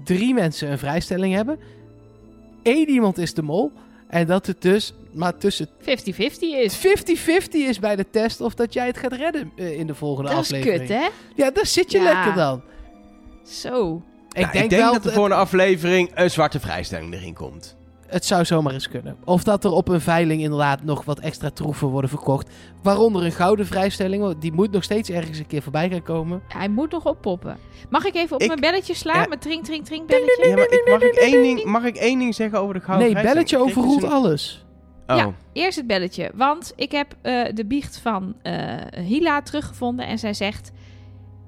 drie mensen een vrijstelling hebben. Eén iemand is de mol. En dat het dus maar tussen 50-50 is. 50-50 is bij de test of dat jij het gaat redden eh, in de volgende Dat is aflevering. kut, hè? Ja, daar zit je Ja. lekker dan. Zo. Ik, Nou, denk ik denk wel dat er voor een aflevering een zwarte vrijstelling erin komt. Het zou zomaar eens kunnen. Of dat er op een veiling inderdaad nog wat extra troeven worden verkocht. Waaronder een gouden vrijstelling. Die moet nog steeds ergens een keer voorbij gaan komen. Hij moet nog oppoppen. Mag ik even op Ik- mijn belletje slaan? Ja. Mijn tring, tring, tring belletje? Ja, maar ik, mag, ik één ding, mag ik één ding zeggen over de gouden nee, vrijstelling? belletje overroelt een- alles. Oh. Ja. Eerst het belletje. Want ik heb eh, de biecht van eh, Hila teruggevonden. En zij zegt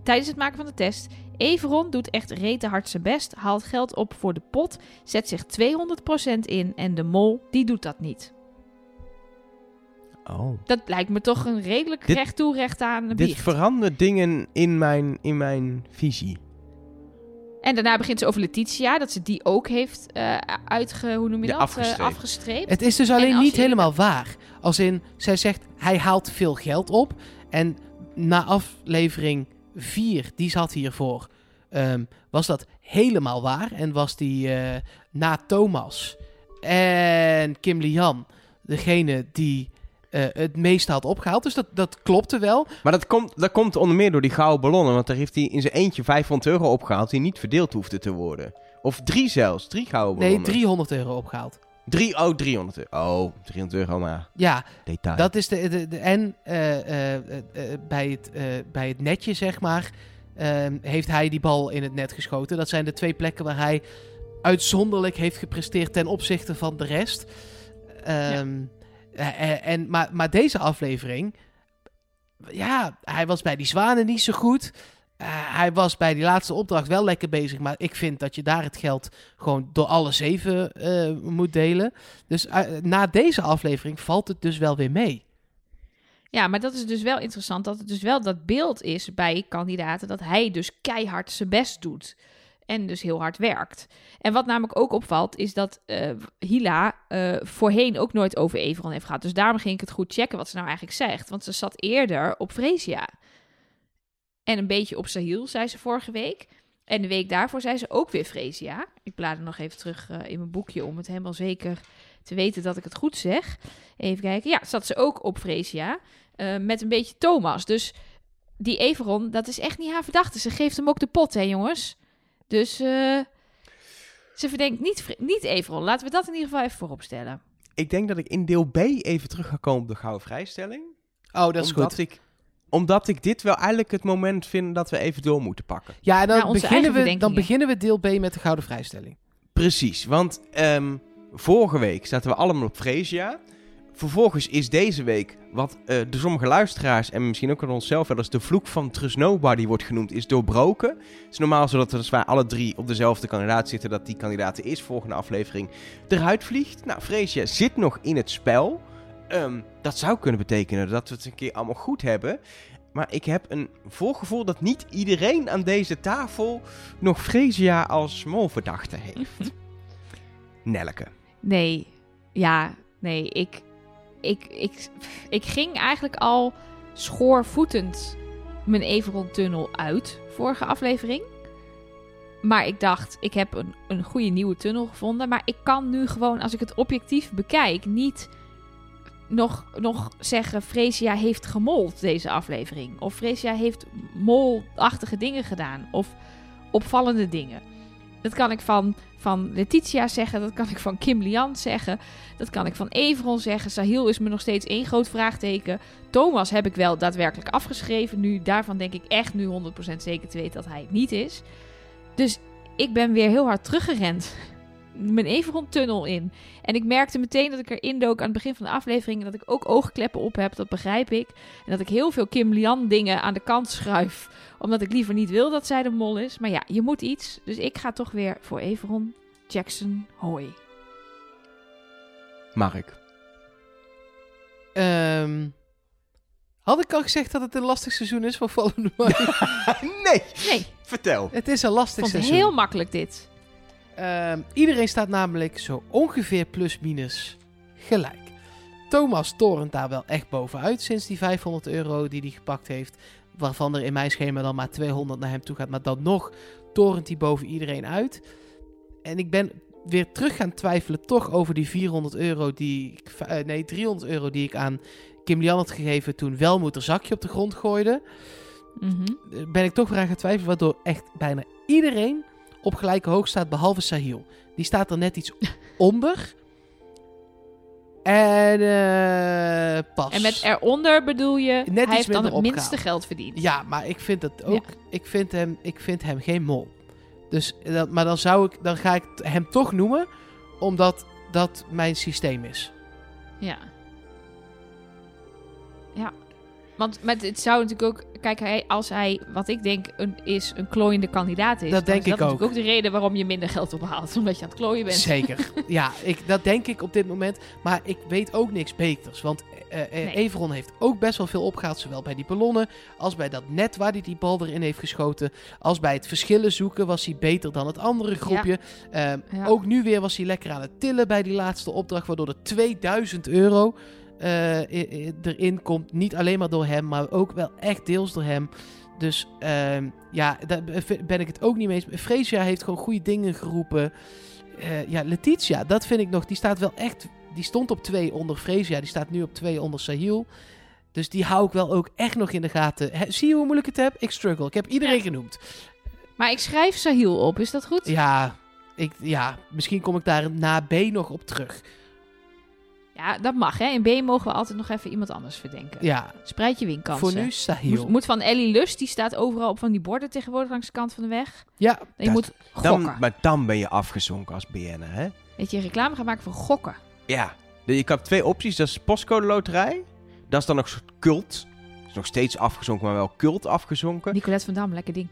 tijdens het maken van de test... Everon doet echt rete hard zijn best. Haalt geld op voor de pot. Zet zich 200% in. En de mol, die doet dat niet. Oh. Dat lijkt me toch een redelijk Dit- recht toe, recht aan Dit biecht. verandert dingen in mijn, in mijn visie. En daarna begint ze over Letitia, dat ze die ook heeft eh uitge... Hoe noem je dat? Eh, afgestreept. afgestreept. Het is dus alleen niet je- helemaal waar. Als in, zij zegt, hij haalt veel geld op. En na aflevering 4, die zat hiervoor, ehm, was dat helemaal waar. En was die eh, na Thomas en Kim Lian degene die eh, het meeste had opgehaald. Dus dat, dat klopte wel. Maar dat komt, dat komt onder meer door die gouden ballonnen. Want daar heeft hij in zijn eentje 500 euro opgehaald die niet verdeeld hoefde te worden. Of drie zelfs. Drie gouden Nee, ballonnen. 300 euro opgehaald. Drie, oh, 300 euro. Oh, 300 euro, maar Ja, detail. Dat is de, de, de- en eh, eh, eh, bij, het, eh, bij het netje, zeg maar, ehm, heeft hij die bal in het net geschoten. Dat zijn de twee plekken waar hij uitzonderlijk heeft gepresteerd ten opzichte van de rest. Ehm, eh, eh, en, maar, maar deze aflevering, ja, hij was bij die zwanen niet zo goed. Eh, hij was bij die laatste opdracht wel lekker bezig, maar ik vind dat je daar het geld gewoon door alle zeven eh, moet delen. Dus eh, na deze aflevering valt het dus wel weer mee. Ja, maar dat is dus wel interessant dat het dus wel dat beeld is bij kandidaten dat hij dus keihard zijn best doet. En dus heel hard werkt. En wat namelijk ook opvalt, is dat Hila voorheen ook nooit over Everon heeft gehad. Dus daarom ging ik het goed checken wat ze nou eigenlijk zegt. Want ze zat eerder op Fresia. En een beetje op Sahil, zei ze vorige week. En de week daarvoor zei ze ook weer Fresia. Ik blader nog even terug eh, in mijn boekje om het helemaal zeker te weten dat ik het goed zeg. Even kijken. Ja, zat ze ook op Fresia. eh, met een beetje Thomas. Dus die Everon, dat is echt niet haar verdachte. Ze geeft hem ook de pot, hè jongens. Dus eh, ze verdenkt niet, niet Everon. Laten we dat in ieder geval even voorop stellen. Ik denk dat ik in deel B even terug ga komen op de gouden vrijstelling. Oh, dat is omdat goed. Ik, omdat ik dit wel eigenlijk het moment vind dat we even door moeten pakken. Ja, en dan, beginnen we, dan beginnen we deel B met de gouden vrijstelling. Precies, want ehm, vorige week zaten we allemaal op Fresia. Vervolgens is deze week, wat eh door sommige luisteraars en misschien ook aan onszelf wel eens de vloek van Trust Nobody wordt genoemd, is doorbroken. Het is normaal zo dat we, als wij alle drie op dezelfde kandidaat zitten, dat die kandidaat de eerstvolgende aflevering eruit vliegt. Nou, Fresia zit nog in het spel. Ehm, dat zou kunnen betekenen dat we het een keer allemaal goed hebben. Maar ik heb een voorgevoel dat niet iedereen aan deze tafel nog Fresia als molverdachte heeft. Nelke. Nee, ja, nee, ik, ik, ik, ik ging eigenlijk al schoorvoetend mijn Everon-tunnel uit, vorige aflevering. Maar ik dacht, ik heb een, een goede nieuwe tunnel gevonden. Maar ik kan nu gewoon, als ik het objectief bekijk, niet nog, nog zeggen... Fresia heeft gemold deze aflevering. Of Fresia heeft molachtige dingen gedaan. Of opvallende dingen. Dat kan ik van, van Letitia zeggen. Dat kan ik van Kim Lian zeggen. Dat kan ik van Everon zeggen. Sahil is me nog steeds één groot vraagteken. Thomas heb ik wel daadwerkelijk afgeschreven. Nu, daarvan denk ik echt nu 100% zeker te weten dat hij het niet is. Dus ik ben weer heel hard teruggerend. Mijn Everon-tunnel in. En ik merkte meteen dat ik erin dook aan het begin van de aflevering. En dat ik ook oogkleppen op heb, dat begrijp ik. En dat ik heel veel Kim Lian dingen aan de kant schuif. Omdat ik liever niet wil dat zij de mol is. Maar ja, je moet iets. Dus ik ga toch weer voor Everon Jackson Hoy. Mark. Ehm, had ik al gezegd dat het een lastig seizoen is voor Fallen Away? nee, Nee, vertel. het is een lastig vond het seizoen. heel makkelijk dit. Ehm, iedereen staat namelijk zo ongeveer plus-minus gelijk. Thomas torent daar wel echt bovenuit sinds die 500 euro die hij gepakt heeft. Waarvan er in mijn schema dan maar 200 naar hem toe gaat. Maar dan nog torent hij boven iedereen uit. En ik ben weer terug gaan twijfelen toch over die 400 euro die ik... eh, nee, 300 euro die ik aan Kim Lian had gegeven toen Welmoed er zakje op de grond gooide. Eh, ben ik toch weer aan gaan twijfelen. Waardoor echt bijna iedereen op gelijke hoogte staat, behalve Sahil. Die staat er net iets onder. En eh pas. En met eronder bedoel je, Net hij heeft dan het minste geld verdiend. Ja, maar ik vind het ook. Ik, vind hem, ik vind hem geen mol. Dus, dat, maar dan, zou ik, dan ga ik hem toch noemen, omdat dat mijn systeem is. Ja. Want met, het zou natuurlijk ook... Kijk, hij, als hij, wat ik denk, een, is een klooiende kandidaat is... Dat dan denk is ik dat ook. natuurlijk ook de reden waarom je minder geld ophaalt. Omdat je aan het klooien bent. Zeker. ja, ik, dat denk ik op dit moment. Maar ik weet ook niks beters. Want Nee. Everon heeft ook best wel veel opgehaald. Zowel bij die ballonnen als bij dat net waar hij die bal erin heeft geschoten. Als bij het verschillen zoeken was hij beter dan het andere groepje. Ehm, Ja. Ook nu weer was hij lekker aan het tillen bij die laatste opdracht. Waardoor er 2000 euro erin komt. Niet alleen maar door hem, maar ook wel echt deels door hem. Dus ehm, ja, daar ben ik het ook niet mee eens. Freesia heeft gewoon goede dingen geroepen. Eh, ja, Letitia, dat vind ik nog. Die staat wel echt. Die stond op 2 onder Freesia. Die staat nu op 2 onder Sahil. Dus die hou ik wel ook echt nog in de gaten. Zie je hoe moeilijk het heb? Ik struggle. Ik heb iedereen Ja. genoemd. Maar ik schrijf Sahil op, is dat goed? Ja, ik, ja, misschien kom ik daar na B nog op terug. Ja, dat mag hè. In B mogen we altijd nog even iemand anders verdenken. Ja, Spreid je winkansen. voor nu Sahil. Moet, moet van Ellie Lust, die staat overal op van die borden tegenwoordig langs de kant van de weg. Ja, Je Dat- moet gokken. Dan, maar dan ben je afgezonken als BN'er, hè? Weet je, reclame gaan maken voor gokken. Ja. Je hebt twee opties. Dat is postcode loterij. Dat is dan nog een soort cult. Is nog steeds afgezonken, maar wel cult afgezonken. Nicolette van Dam, lekker ding.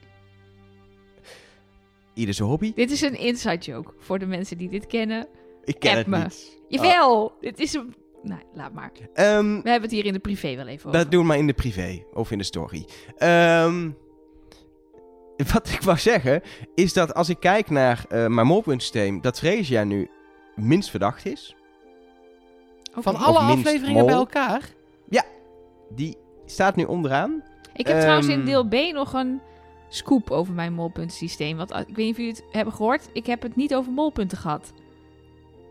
Ieder zijn hobby. Dit is een inside joke voor de mensen die dit kennen. Ik ken App het me. niet. Jawel, dit is een... Nee, laat maar. Ehm, We hebben het hier in de privé wel even over. dat doen we maar in de privé. Of in de story. Ehm, wat ik wou zeggen, is dat als ik kijk naar eh mijn molpuntsysteem, dat Freesia nu minst verdacht is. Oké. van alle afleveringen mol. bij elkaar. Die staat nu onderaan. Ik heb trouwens in Ehm, deel B nog een scoop over mijn molpuntensysteem. Want ah, ik weet niet of jullie het hebben gehoord. Ik heb het niet over molpunten gehad.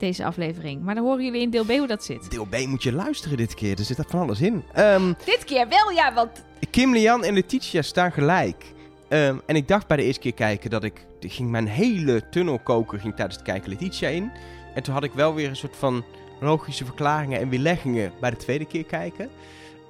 Deze aflevering. Maar dan horen jullie in deel B hoe dat zit. Deel B moet je luisteren dit keer. Er zit er van alles in. Ehm, Dit keer wel, ja, want... Kim, Lian en Letitia staan gelijk. Ehm, en ik dacht bij de eerste keer kijken dat ik... ik ging mijn hele tunnelkoker ging tijdens het kijken Letitia in. En toen had ik wel weer een soort van logische verklaringen en weerleggingen bij de tweede keer kijken.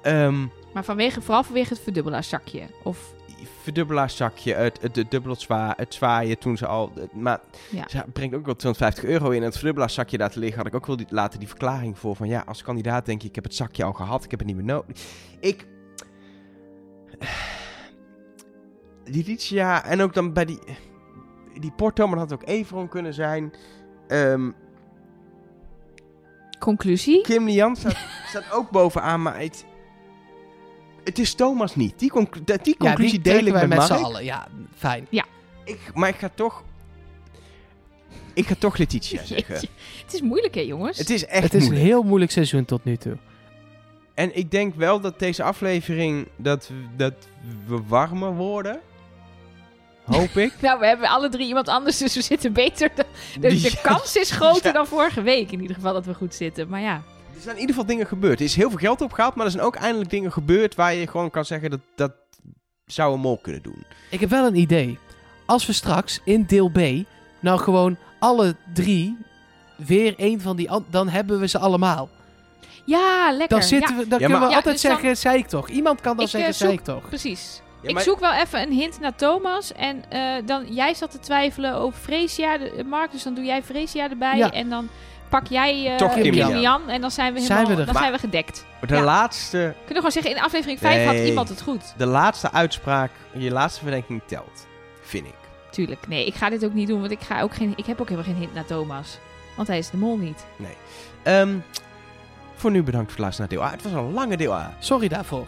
Ehm Maar vanwege, vooral vanwege het verdubbelaarzakje. Of... verdubbelaarzakje, het, het, het dubbel het, zwa, het zwaaien toen ze al... het- maar Ja. ze brengt ook wel 250 euro in. En het verdubbelaarzakje daar te liggen had ik ook wel die, later die verklaring voor. Van ja, als kandidaat denk je, ik heb het zakje al gehad. Ik heb het niet meer nodig. Ik... Letitia en ook dan bij die... Die Porto, maar dat had ook Everon kunnen zijn. Ehm, Conclusie? Kim Lian staat, staat ook bovenaan, maar het... Het is Thomas niet. Die, conc- die Ja, conclusie die deel ik met met z'n allen. Ja, fijn. Ik, maar ik ga toch... Ik ga toch Letitia zeggen. Jeetje. Het is moeilijk, hè, jongens? Het is echt Het is een heel moeilijk seizoen tot nu toe. En ik denk wel dat deze aflevering... Dat, dat we warmer worden. Hoop ik. Nou, we hebben alle drie iemand anders, dus we zitten beter. De, de, de Die- kans is groter Ja. dan vorige week, in ieder geval, dat we goed zitten. Maar ja, Er zijn in ieder geval dingen gebeurd. Er is heel veel geld opgehaald, maar er zijn ook eindelijk dingen gebeurd... waar je gewoon kan zeggen dat dat zou een mol kunnen doen. Ik heb wel een idee. Als we straks in deel B nou gewoon alle drie weer een van die... an- Dan hebben we ze allemaal. ja lekker. Dan, zitten ja, we, dan Ja, kunnen maar- we Ja, altijd dus dan- zeggen, zei ik toch. Iemand kan dan Ik, eh, zeggen, zoek- zei ik toch. precies. Ja, ik maar- zoek wel even een hint naar Thomas. En eh, dan, jij zat te twijfelen over Freesia, de, eh, Mark. Dus dan doe jij Freesia erbij. Ja. en dan pak jij eh Toch Kim Kim Jan. Jan. En dan zijn we, Zijn helemaal, we er. dan Maar- zijn we gedekt. De, Ja. laatste, Kunnen we gewoon zeggen, in aflevering 5 had Nee. iemand het goed. de laatste uitspraak, je laatste verdenking telt. Vind ik. Tuurlijk. Nee, ik ga dit ook niet doen. Want ik, ga ook geen, ik heb ook helemaal geen hint naar Thomas. Want hij is de mol niet. Ehm, voor nu bedankt voor het luisteren naar deel A. Het was een lange deel A. Sorry daarvoor.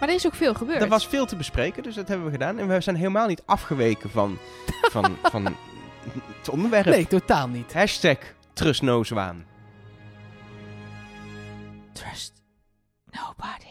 Maar er is ook veel gebeurd. Er was veel te bespreken, dus dat hebben we gedaan. En we zijn helemaal niet afgeweken van, van, van het onderwerp. Nee, totaal niet. Hashtag Trust No Zwaan. Trust nobody.